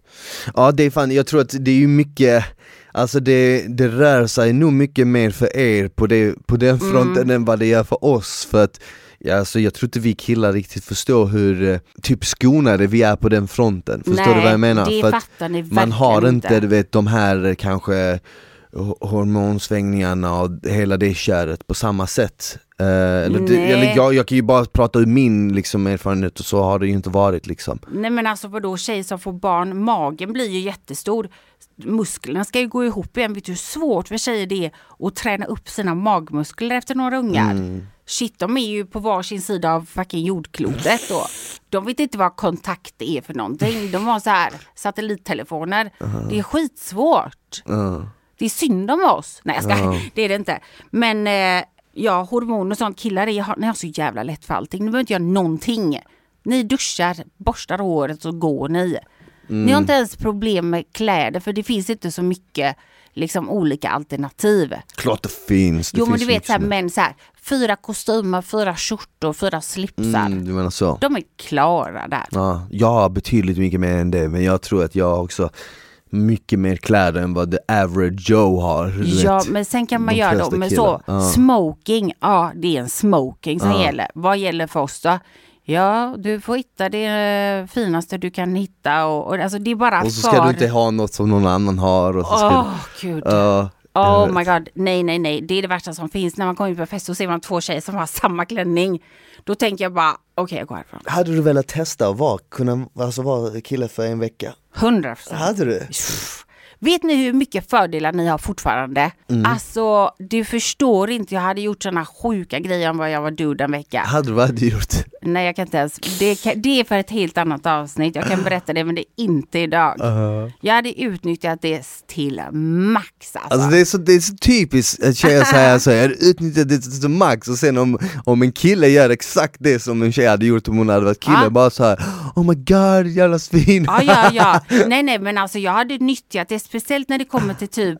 Speaker 1: Ja det är fan, jag tror att det är ju mycket, alltså det, det rör sig nog mycket mer för er på, det, på den fronten än vad det gör för oss för att Ja, alltså jag tror inte vi killar riktigt förstår hur eh, typ skonade vi är på den fronten, förstår
Speaker 2: Nej,
Speaker 1: du vad jag menar?
Speaker 2: det
Speaker 1: För att
Speaker 2: fattar ni
Speaker 1: man har inte, du vet de här eh, kanske ho- hormonsvängningarna och hela det köret på samma sätt Eh, eller det, eller jag, jag kan ju bara prata ur min liksom, erfarenhet och så har det ju inte varit liksom
Speaker 2: Nej men alltså vadå tjejer som får barn, magen blir ju jättestor. Musklerna ska ju gå ihop igen. Vet du hur svårt för tjejer det är att träna upp sina magmuskler efter några ungar?
Speaker 1: Mm.
Speaker 2: Shit, de är ju på varsin sida av fucking jordklotet då. De vet inte vad kontakt är för någonting. De har så här satellittelefoner. Det är skitsvårt.
Speaker 1: Ja.
Speaker 2: Det är synd om oss. Nej jag ska, det är det inte. Men eh, ja, hormoner och sånt, killar är, har- ni har så jävla lätt för allting. Ni behöver inte göra någonting. Ni duschar, borstar håret så går ni. Ni har inte ens problem med kläder för det finns inte så mycket liksom olika alternativ.
Speaker 1: Klart det finns, det
Speaker 2: jo men
Speaker 1: finns
Speaker 2: du vet
Speaker 1: mycket
Speaker 2: så här,
Speaker 1: som är-
Speaker 2: män så här, fyra kostymer, fyra skjortor, fyra slipsar.
Speaker 1: mm, Du menar så?
Speaker 2: De är klara där.
Speaker 1: Ja, jag har betydligt mycket mer än det men jag tror att jag också mycket mer kläder än vad the average Joe har
Speaker 2: Ja,
Speaker 1: vet.
Speaker 2: men sen kan man
Speaker 1: de
Speaker 2: göra då med så,
Speaker 1: Ja.
Speaker 2: smoking, ja det är en smoking som
Speaker 1: Ja.
Speaker 2: gäller. Vad gäller för oss då? Ja, du får hitta det eh, finaste du kan hitta och, och alltså det är bara
Speaker 1: Och så ska
Speaker 2: för...
Speaker 1: du inte ha något som någon annan har och så ska
Speaker 2: Åh
Speaker 1: du...
Speaker 2: gud.
Speaker 1: Jag
Speaker 2: Oh
Speaker 1: vet.
Speaker 2: my god, nej nej nej, det är det värsta som finns. När man kommer in på fest och ser man två tjejer som har samma klänning. Då tänker jag bara, okej jag går härifrån.
Speaker 1: Hade du velat testa att vara, kunna alltså vara kille för en vecka?
Speaker 2: 100 procent.
Speaker 1: Hade du?
Speaker 2: Vet ni hur mycket fördelar ni har fortfarande?
Speaker 1: Mm.
Speaker 2: Alltså, du förstår inte. Jag hade gjort sådana sjuka grejer om vad jag var dude en vecka.
Speaker 1: Hade du vad hade du gjort?
Speaker 2: Nej, jag kan inte ens. Det, kan, det är för ett helt annat avsnitt. Jag kan berätta det, men det är inte idag. Jag hade utnyttjat det till max alltså.
Speaker 1: Alltså det är så, det är så typiskt att tjejer säger så, jag hade utnyttjat det till max och sen om, om en kille gör exakt det som en tjej hade gjort om hon hade varit kille,
Speaker 2: Ja.
Speaker 1: bara så här, oh my god jävla svin
Speaker 2: Ja, ja, ja. Nej, nej, men alltså jag hade nyttjat det, speciellt när det kommer till typ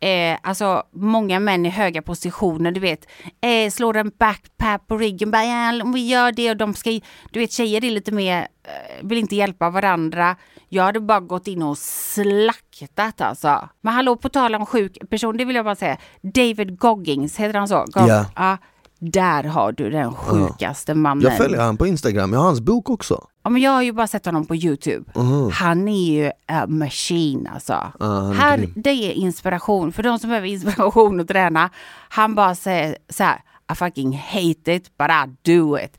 Speaker 2: Eh, alltså många män i höga positioner, du vet, eh, slår en backpack på ryggen, bara ja, om vi gör det och de ska, du vet tjejer är lite mer, eh, vill inte hjälpa varandra. Jag hade bara gått in och slaktat alltså. Men hallå, på tal om sjuk person, det vill jag bara säga, David Goggins, heter han så? Gog-
Speaker 1: Ja.
Speaker 2: ja. Där har du den sjukaste mannen.
Speaker 1: Jag följer han på instagram, jag har hans bok också
Speaker 2: Ja, men jag har ju bara sett honom på Youtube.
Speaker 1: Mhm.
Speaker 2: Han är ju a machine alltså.
Speaker 1: är
Speaker 2: Här, det är inspiration. För de som behöver inspiration att träna. Han bara säger så här. I fucking hate it but I do it.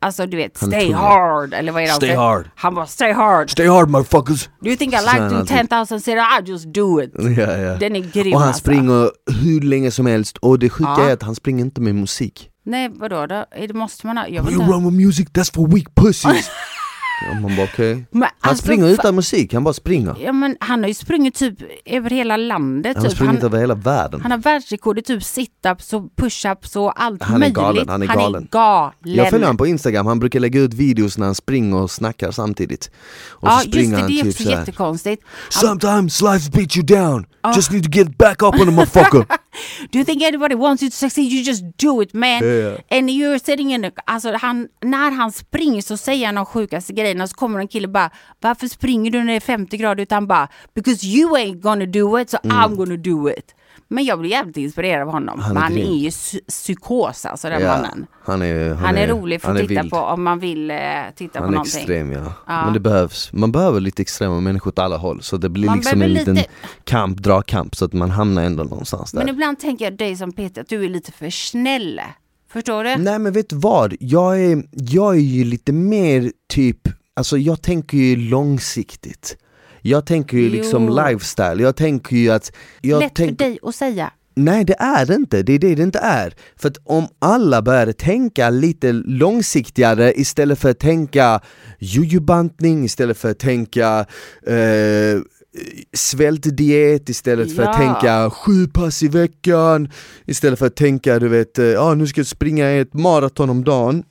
Speaker 2: Alltså du vet,
Speaker 1: Han
Speaker 2: stay hard. Eller vad är det han
Speaker 1: Stay
Speaker 2: säger?
Speaker 1: hard.
Speaker 2: Han bara stay hard.
Speaker 1: Stay hard motherfuckers!
Speaker 2: Do you think I like
Speaker 1: han
Speaker 2: to
Speaker 1: alltid.
Speaker 2: 10,000 sit I just do it.
Speaker 1: Ja, ja.
Speaker 2: Den är grym
Speaker 1: Och han
Speaker 2: alltså.
Speaker 1: springer hur länge som helst och det sjuka
Speaker 2: Ja.
Speaker 1: är att han springer inte med musik
Speaker 2: Nej vadå då? Det måste man ha. Jag vet
Speaker 1: You
Speaker 2: inte.
Speaker 1: run with music, that's for weak pussies! ja, man bara okej
Speaker 2: Men
Speaker 1: Han
Speaker 2: alltså,
Speaker 1: springer utan musik, han bara springer
Speaker 2: Ja men han har ju sprungit typ över hela landet.
Speaker 1: Han har
Speaker 2: typ.
Speaker 1: sprungit över hela världen
Speaker 2: Han har världsrekord i typ sit-ups och push-ups och allt
Speaker 1: Han är
Speaker 2: möjligt.
Speaker 1: galen, han är galen.
Speaker 2: galen.
Speaker 1: Jag följer honom på instagram, han brukar lägga ut videos när han springer och snackar samtidigt Och
Speaker 2: Ja
Speaker 1: så
Speaker 2: just
Speaker 1: springer
Speaker 2: det,
Speaker 1: han
Speaker 2: det är
Speaker 1: typ
Speaker 2: också jättekonstigt. Han,
Speaker 1: Sometimes life beats you down, just need to get back up on the motherfucker
Speaker 2: do you think anybody wants you to succeed? You just do it man.
Speaker 1: Ja.
Speaker 2: And you're sitting in alltså han, när han springer så säger han de sjukaste grejerna så kommer en kille bara Varför springer du när det är 50 grader? Utan bara Because you ain't gonna do it so I'm gonna do it. Men jag blir jävligt inspirerad av honom.
Speaker 1: Han är
Speaker 2: är, han är ju psy- psykos alltså den
Speaker 1: Ja,
Speaker 2: mannen.
Speaker 1: han är, han
Speaker 2: Han är rolig för att
Speaker 1: är
Speaker 2: titta
Speaker 1: vild.
Speaker 2: på om man vill eh, titta på
Speaker 1: Han är
Speaker 2: någonting.
Speaker 1: extrem ja.
Speaker 2: Ja.
Speaker 1: men det behövs, man behöver lite extrema människor åt alla håll så det blir
Speaker 2: Man
Speaker 1: liksom en liten
Speaker 2: lite-
Speaker 1: kamp, dragkamp så att man hamnar ändå någonstans där
Speaker 2: Men ibland tänker jag dig som Peter att du är lite för snäll. Förstår du?
Speaker 1: Nej men vet du vad, jag är, jag är ju lite mer typ, alltså jag tänker ju långsiktigt Jag tänker ju liksom
Speaker 2: Jo.
Speaker 1: lifestyle, jag tänker ju att jag
Speaker 2: Lätt för
Speaker 1: tänk,
Speaker 2: dig att säga.
Speaker 1: Nej det är det inte, det är det det inte är För att om alla började tänka lite långsiktigare istället för att tänka jujubantning, istället för att tänka eh, svältdiet istället för att
Speaker 2: Ja.
Speaker 1: tänka sju pass i veckan Istället för att tänka du vet, eh, ja nu ska jag springa ett maraton om dagen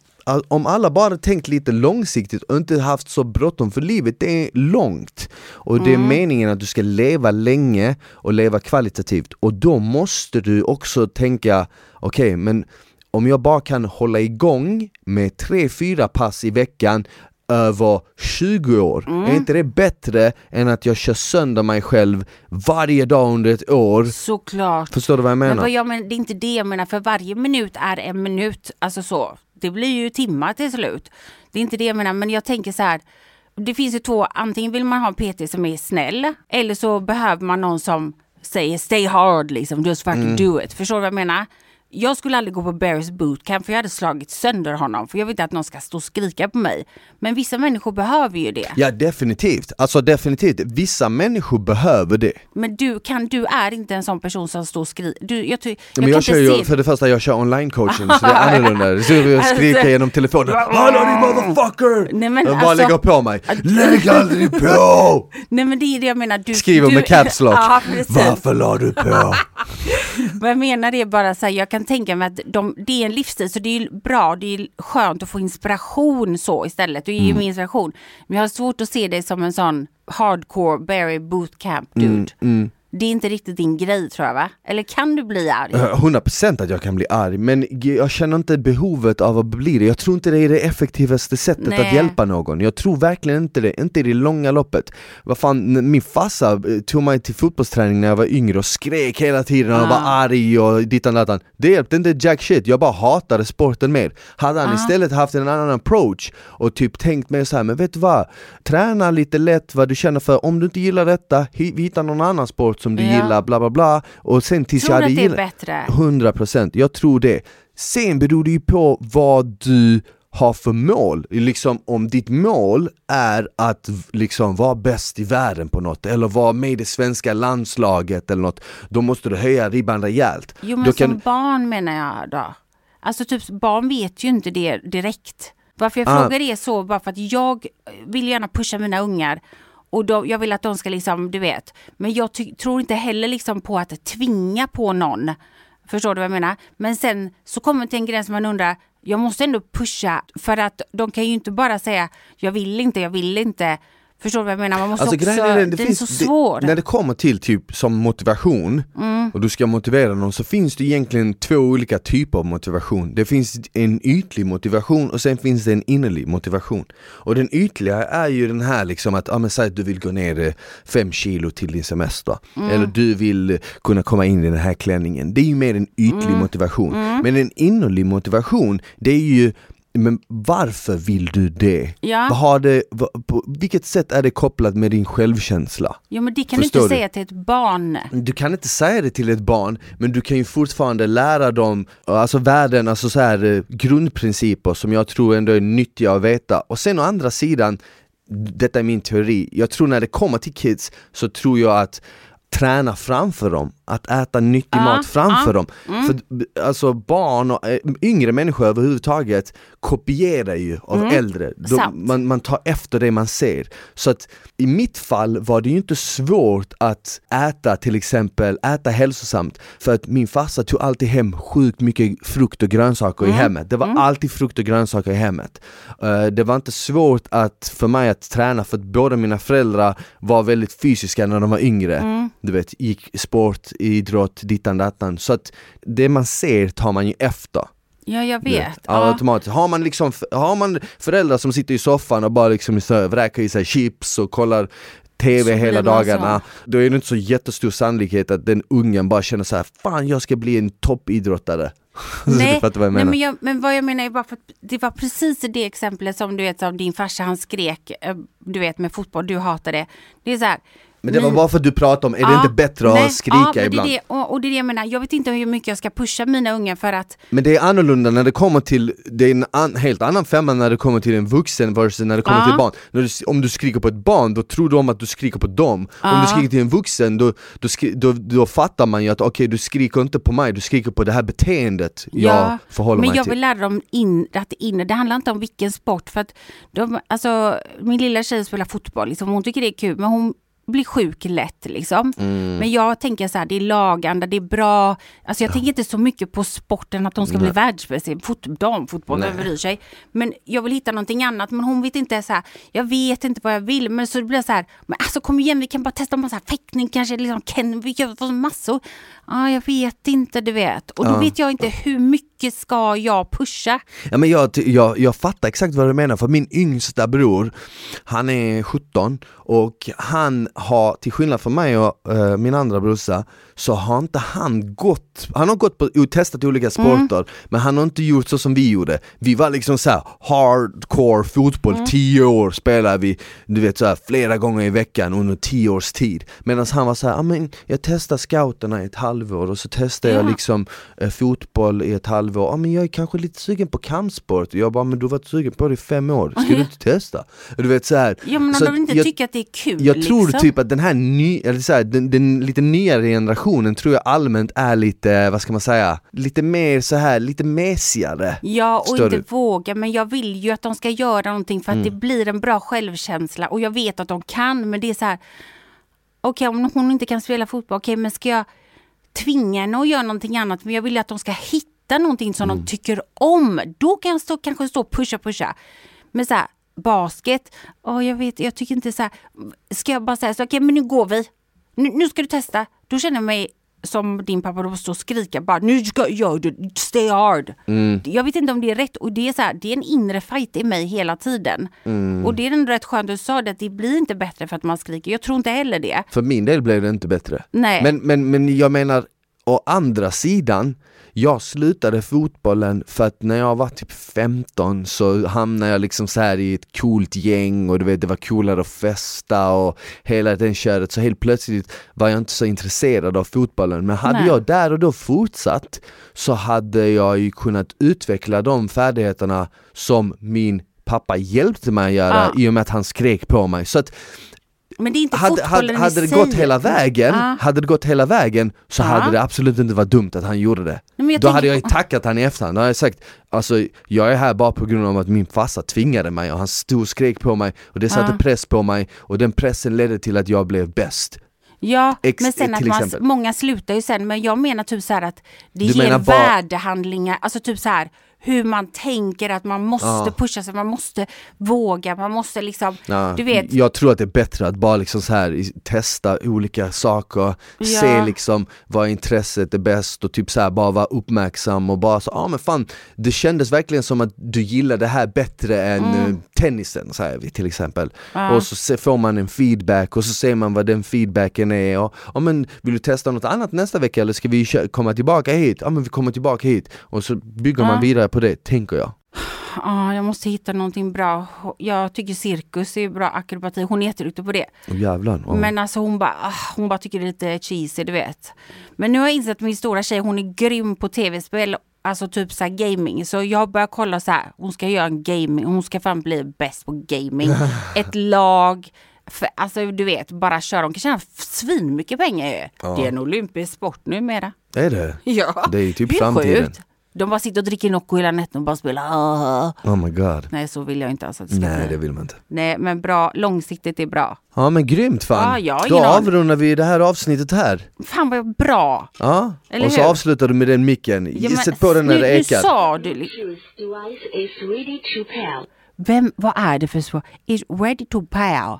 Speaker 1: Om alla bara tänkt lite långsiktigt och inte haft så bråttom för livet, det är långt Och det är
Speaker 2: Mm.
Speaker 1: meningen att du ska leva länge och leva kvalitativt och då måste du också tänka, okej men om jag bara kan hålla igång med 3-4 pass i veckan över 20 år,
Speaker 2: Mm.
Speaker 1: är inte det bättre än att jag kör sönder mig själv varje dag under ett år?
Speaker 2: Såklart.
Speaker 1: Förstår du vad jag
Speaker 2: Men
Speaker 1: menar?
Speaker 2: vad jag men, det är inte det jag menar, för varje minut är en minut. Alltså så. Det blir ju timmar till slut. Det är inte det jag menar, men jag tänker så här. Det finns ju två, antingen vill man ha en PT som är snäll, eller så behöver man någon som säger stay hard liksom, just fucking
Speaker 1: Mm.
Speaker 2: do it. Förstår du vad jag menar? Jag skulle aldrig gå på Barrys bootcamp för jag hade slagit sönder honom. För jag vill inte att någon ska stå och skrika på mig. Men vissa människor behöver ju det.
Speaker 1: Ja definitivt, alltså definitivt, vissa människor behöver det
Speaker 2: Men du, kan, du är inte en sån person som står och skriker. Du, jag, ty-
Speaker 1: Ja,
Speaker 2: jag
Speaker 1: men jag kör ju, för det första jag kör online coaching så det är annorlunda, så jag skriker
Speaker 2: Alltså-
Speaker 1: genom telefonen Hallå din motherfucker!
Speaker 2: Nej, men
Speaker 1: jag bara
Speaker 2: alltså-
Speaker 1: lägger på mig, lägg aldrig på!
Speaker 2: Nej men det är det jag menar. Du,
Speaker 1: Skriver
Speaker 2: du,
Speaker 1: med caps lock, varför la du på?
Speaker 2: Vad jag menar är bara så här, jag kan tänka mig att de, det är en livsstil så det är bra, det är skönt att få inspiration så istället. Du ger
Speaker 1: Mm.
Speaker 2: mig inspiration. Men jag har svårt att se dig som en sån hardcore Barry bootcamp dude.
Speaker 1: Mm,
Speaker 2: Det är inte riktigt din grej tror jag va? Eller kan du bli arg?
Speaker 1: 100% att jag kan bli arg, men jag känner inte behovet av att bli det. Jag tror inte det är det effektivaste sättet
Speaker 2: Nej.
Speaker 1: att hjälpa någon. Jag tror verkligen inte det, inte i det långa loppet. Vad fan, min farsa eh, tog mig till fotbollsträning när jag var yngre och skrek hela tiden och
Speaker 2: Ah.
Speaker 1: var arg och dittan dattan. Det hjälpte inte jack shit, jag bara hatade sporten mer. Hade han
Speaker 2: Ah.
Speaker 1: istället haft en annan approach och typ tänkt mer så här, men vet du vad? Träna lite lätt vad du känner för, om du inte gillar detta, hi- hitta någon annan sport som du
Speaker 2: Ja.
Speaker 1: gillar, bla bla bla. Och sen tills
Speaker 2: Tror
Speaker 1: jag hade
Speaker 2: att det är
Speaker 1: gillat...
Speaker 2: bättre?
Speaker 1: 100% jag tror det. Sen beror det ju på vad du har för mål. Liksom om ditt mål är att liksom vara bäst i världen på något eller vara med i det svenska landslaget eller något, då måste du höja ribban rejält.
Speaker 2: Jo men
Speaker 1: då
Speaker 2: som barn menar jag då. Alltså typ barn vet ju inte det direkt. Varför jag
Speaker 1: Ah.
Speaker 2: frågar det är så bara för att jag vill gärna pusha mina ungar och då, jag vill att de ska liksom, du vet. Men jag ty- tror inte heller liksom på att tvinga på någon. Förstår du vad jag menar? Men sen så kommer det till en gräns man undrar, jag måste ändå pusha för att de kan ju inte bara säga jag vill inte, jag vill inte. Förstår du vad jag menar? Man måste
Speaker 1: Alltså,
Speaker 2: också,
Speaker 1: är den,
Speaker 2: det, är
Speaker 1: finns-
Speaker 2: så svår. Mm.
Speaker 1: när det kommer till typ som motivation och du ska motivera någon så finns det egentligen två olika typer av motivation. Det finns en ytlig motivation och sen finns det en innerlig motivation. Och den ytliga är ju den här liksom att, ja men säg att du vill gå ner eh, fem kilo till din semester.
Speaker 2: Mm.
Speaker 1: Eller du vill eh, kunna komma in i den här klänningen. Det är ju mer en ytlig
Speaker 2: Mm.
Speaker 1: motivation. Men en innerlig motivation, det är ju men varför vill du det?
Speaker 2: Ja.
Speaker 1: Vad har det på vilket sätt är det kopplat med din självkänsla?
Speaker 2: Jo men det kan
Speaker 1: Förstår
Speaker 2: du inte
Speaker 1: du?
Speaker 2: säga till ett barn.
Speaker 1: Du kan inte säga det till ett barn, men du kan ju fortfarande lära dem alltså värden, alltså så här, eh, grundprinciper som jag tror ändå är nyttiga att veta. Och sen å andra sidan, detta är min teori, jag tror när det kommer till kids så tror jag att träna framför dem, att äta nyttig
Speaker 2: Ja,
Speaker 1: mat framför
Speaker 2: ja,
Speaker 1: dem. För b- alltså barn och eh, yngre människor överhuvudtaget kopierar ju av äldre. De, man, man tar efter det man ser. Så att i mitt fall var det ju inte svårt att äta till exempel, äta hälsosamt. För att min farsa tog alltid hem sjukt mycket frukt och grönsaker i hemmet. Det var alltid frukt och grönsaker i hemmet. Eh, det var inte svårt att, för mig att träna för att båda mina föräldrar var väldigt fysiska när de var yngre. Du vet, gick sport, idrott, dittan dattan. Så att det man ser tar man ju efter.
Speaker 2: Ja, jag
Speaker 1: Du
Speaker 2: vet.
Speaker 1: Ja. Automatiskt. Har man, liksom, har man föräldrar som sitter i soffan och bara liksom så vräker i sig chips och kollar TV
Speaker 2: Så
Speaker 1: hela dagarna, då är det inte så jättestor sannolikhet att den ungen bara känner så här, fan jag ska bli en toppidrottare.
Speaker 2: Nej,
Speaker 1: vad
Speaker 2: nej men, jag, men vad jag menar är bara för att det var precis det exemplet som du vet som din farsa han skrek, eh, du vet med fotboll, du hatar det. Det är så här.
Speaker 1: Men det var bara för att du pratade om, är det
Speaker 2: Ja,
Speaker 1: inte bättre att
Speaker 2: nej,
Speaker 1: skrika
Speaker 2: ja, men
Speaker 1: ibland?
Speaker 2: Det det, och, och det är det jag menar, jag vet inte hur mycket jag ska pusha mina ungar för att
Speaker 1: Men det är annorlunda när det kommer till, det är en an, helt annan femma när det kommer till en vuxen versus när det kommer
Speaker 2: Ja.
Speaker 1: till barn. Du, om du skriker på ett barn, då tror de att du skriker på dem. Om du skriker till en vuxen, då, då, skri, då, då fattar man ju att okej, du skriker inte på mig, du skriker på det här beteendet jag förhåller
Speaker 2: men
Speaker 1: mig
Speaker 2: jag
Speaker 1: till.
Speaker 2: vill lära dem in, att in, det handlar inte om vilken sport. För att de, alltså, min lilla tjej spelar fotboll, liksom, hon tycker det är kul, men hon blir sjuk lätt liksom.
Speaker 1: Mm.
Speaker 2: Men jag tänker så här, det är lagande, det är bra. Alltså jag tänker inte så mycket på sporten, att de ska bli världsbäst i fot, damfotboll, vem bryr sig? Men jag vill hitta någonting annat, men hon vet inte så här, jag vet inte vad jag vill. Men så blir det så här, men alltså kom igen, vi kan bara testa massa fäktning, kanske liksom, kan vi gör massor. Ja, jag vet inte, du vet. Och då
Speaker 1: Ja.
Speaker 2: vet jag inte hur mycket ska jag pusha?
Speaker 1: Ja, men jag, jag, jag fattar exakt vad du menar, för min yngsta bror, han är 17 och han har, till skillnad från mig och eh, min andra brorsa, så har inte han gått, han har gått på och testat olika sporter, men han har inte gjort så som vi gjorde. Vi var liksom så här hardcore fotboll, 10 år spelade vi, du vet så här, flera gånger i veckan under 10 års tid. Medan han var så här, "Ja, men jag testar scouterna i ett halvår och så testar jag
Speaker 2: Ja.
Speaker 1: liksom eh, fotboll i ett halvår, ja men jag är kanske lite sugen på kampsport, jag bara men du har varit sugen på det i fem år, ska du inte testa? Du vet så här.
Speaker 2: Ja, men om de inte
Speaker 1: jag,
Speaker 2: tycker att det är kul
Speaker 1: jag tror
Speaker 2: liksom.
Speaker 1: typ att den här ny, eller så här, den, den lite nyare generationen tror jag allmänt är lite, vad ska man säga, lite mer så här, lite mesigare.
Speaker 2: Ja, och inte våga, men jag vill ju att de ska göra någonting för att
Speaker 1: Mm.
Speaker 2: det blir en bra självkänsla och jag vet att de kan, men det är så här, okej om hon inte kan spela fotboll, okej men ska jag tvinga henne att göra någonting annat, men jag vill ju att de ska hitta någonting som
Speaker 1: Mm.
Speaker 2: de tycker om. Då kan jag stå, kanske stå och pusha, pusha. Men så här, basket, åh jag vet, jag tycker inte så här, ska jag bara säga så, okej men nu går vi, nu, nu ska du testa. Då känner jag mig som din pappa då står och skrika bara nu ska jag du stay hard. Jag vet inte om det är rätt och det är så här, det är en inre fight i mig hela tiden. Och det är den rätt skönt du sa det att det blir inte bättre för att man skriker. Jag tror inte heller det.
Speaker 1: För min del blev det inte bättre.
Speaker 2: Nej.
Speaker 1: Men, men, men jag menar, å andra sidan, jag slutade fotbollen för att när jag var typ 15 så hamnade jag liksom så här i ett coolt gäng och du vet det var coolare att festa och hela den köret så helt plötsligt var jag inte så intresserad av fotbollen men hade
Speaker 2: Nej.
Speaker 1: jag där och då fortsatt så hade jag ju kunnat utveckla de färdigheterna som min pappa hjälpte mig att göra
Speaker 2: Ja.
Speaker 1: i och med att han skrek på mig. Så att
Speaker 2: Men det är inte
Speaker 1: hade, hade, hade det gått hela vägen,
Speaker 2: Ja.
Speaker 1: hade det gått hela vägen så
Speaker 2: Ja.
Speaker 1: hade det absolut inte varit dumt att han gjorde det.
Speaker 2: jag
Speaker 1: Då hade jag ju tackat han i efterhand, då hade jag sagt alltså jag är här bara på grund av att min farsa tvingade mig och han stod och skrek på mig och det satte
Speaker 2: Ja.
Speaker 1: press på mig och den pressen ledde till att jag blev bäst.
Speaker 2: Ja,
Speaker 1: Ex-
Speaker 2: men sen att man, många slutar ju sen, men jag menar typ så här att det
Speaker 1: Du
Speaker 2: ger
Speaker 1: menar
Speaker 2: värdehandlingar, alltså typ så här hur man tänker att man måste
Speaker 1: Ja.
Speaker 2: pusha sig, man måste våga, man måste liksom,
Speaker 1: Ja,
Speaker 2: du vet,
Speaker 1: Jag tror att det är bättre att bara liksom så här testa olika saker,
Speaker 2: Ja.
Speaker 1: se liksom vad intresset är bäst och typ så här bara vara uppmärksam och bara så, ja ah, men fan det kändes verkligen som att du gillar det här bättre än
Speaker 2: Mm.
Speaker 1: eh, tennisen säger vi till exempel. Och så får man en feedback och så ser man vad den feedbacken är och, ja men vill du testa något annat nästa vecka eller ska vi komma tillbaka hit? Ja men vi kommer tillbaka hit och så bygger man
Speaker 2: Ja.
Speaker 1: Vidare på det, tänker jag.
Speaker 2: ja, jag måste hitta någonting bra. Jag tycker cirkus är bra akrobati, hon är jätteduktig på det.
Speaker 1: Oh, jävlar. Ja.
Speaker 2: Men alltså hon bara, ah, hon bara tycker det är lite cheesy, du vet. Men nu har jag insett min stora tjej, hon är grym på tv-spel, alltså typ så här gaming. Så jag börjar kolla så här, hon ska göra en gaming, hon ska fan bli bäst på gaming. Ett lag, för, alltså du vet, bara köra, hon kan tjäna svinmycket pengar ju. Det är en olympisk sport numera.
Speaker 1: Är det?
Speaker 2: Ja,
Speaker 1: Det är ju typ
Speaker 2: det är
Speaker 1: framtiden.
Speaker 2: sjukt. De bara sitter och dricker Nocco hela natten och bara spelar. ah.
Speaker 1: Oh my god.
Speaker 2: Nej, så vill jag inte alls att det ska
Speaker 1: Nej
Speaker 2: bli.
Speaker 1: det vill man inte.
Speaker 2: Nej, men bra, långsiktigt är bra.
Speaker 1: Ja men grymt fan!
Speaker 2: Ja, har
Speaker 1: Då avrundar vi det här avsnittet här.
Speaker 2: Fan vad bra!
Speaker 1: Ja,
Speaker 2: Eller
Speaker 1: och så
Speaker 2: hur?
Speaker 1: avslutar du med den micken.
Speaker 2: Ja, men
Speaker 1: Sätt på den när
Speaker 2: nu,
Speaker 1: det
Speaker 2: nu
Speaker 1: ekar.
Speaker 2: sa du... Vem, vad är det för svar? Is ready to pow.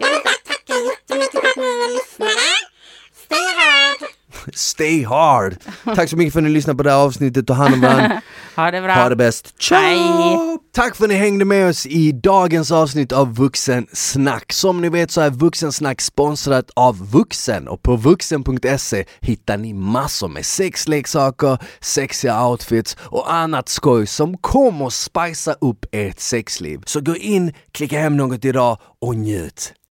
Speaker 4: Jag vill tacka jättemycket för att ni har lyssnat. Stay hard!
Speaker 1: Stay hard! Tack så mycket för att ni lyssnade på det här avsnittet, ta hand om varandra.
Speaker 2: Ha det bra.
Speaker 1: Ha det bäst. Ciao! Tack för att ni hängde med oss i dagens avsnitt av Vuxensnack. Som ni vet så är Vuxensnack sponsrat av Vuxen och på vuxen.se hittar ni massor med sexleksaker, sexiga outfits och annat skoj som kommer spicea upp ert sexliv. Så gå in, klicka hem något idag och njut.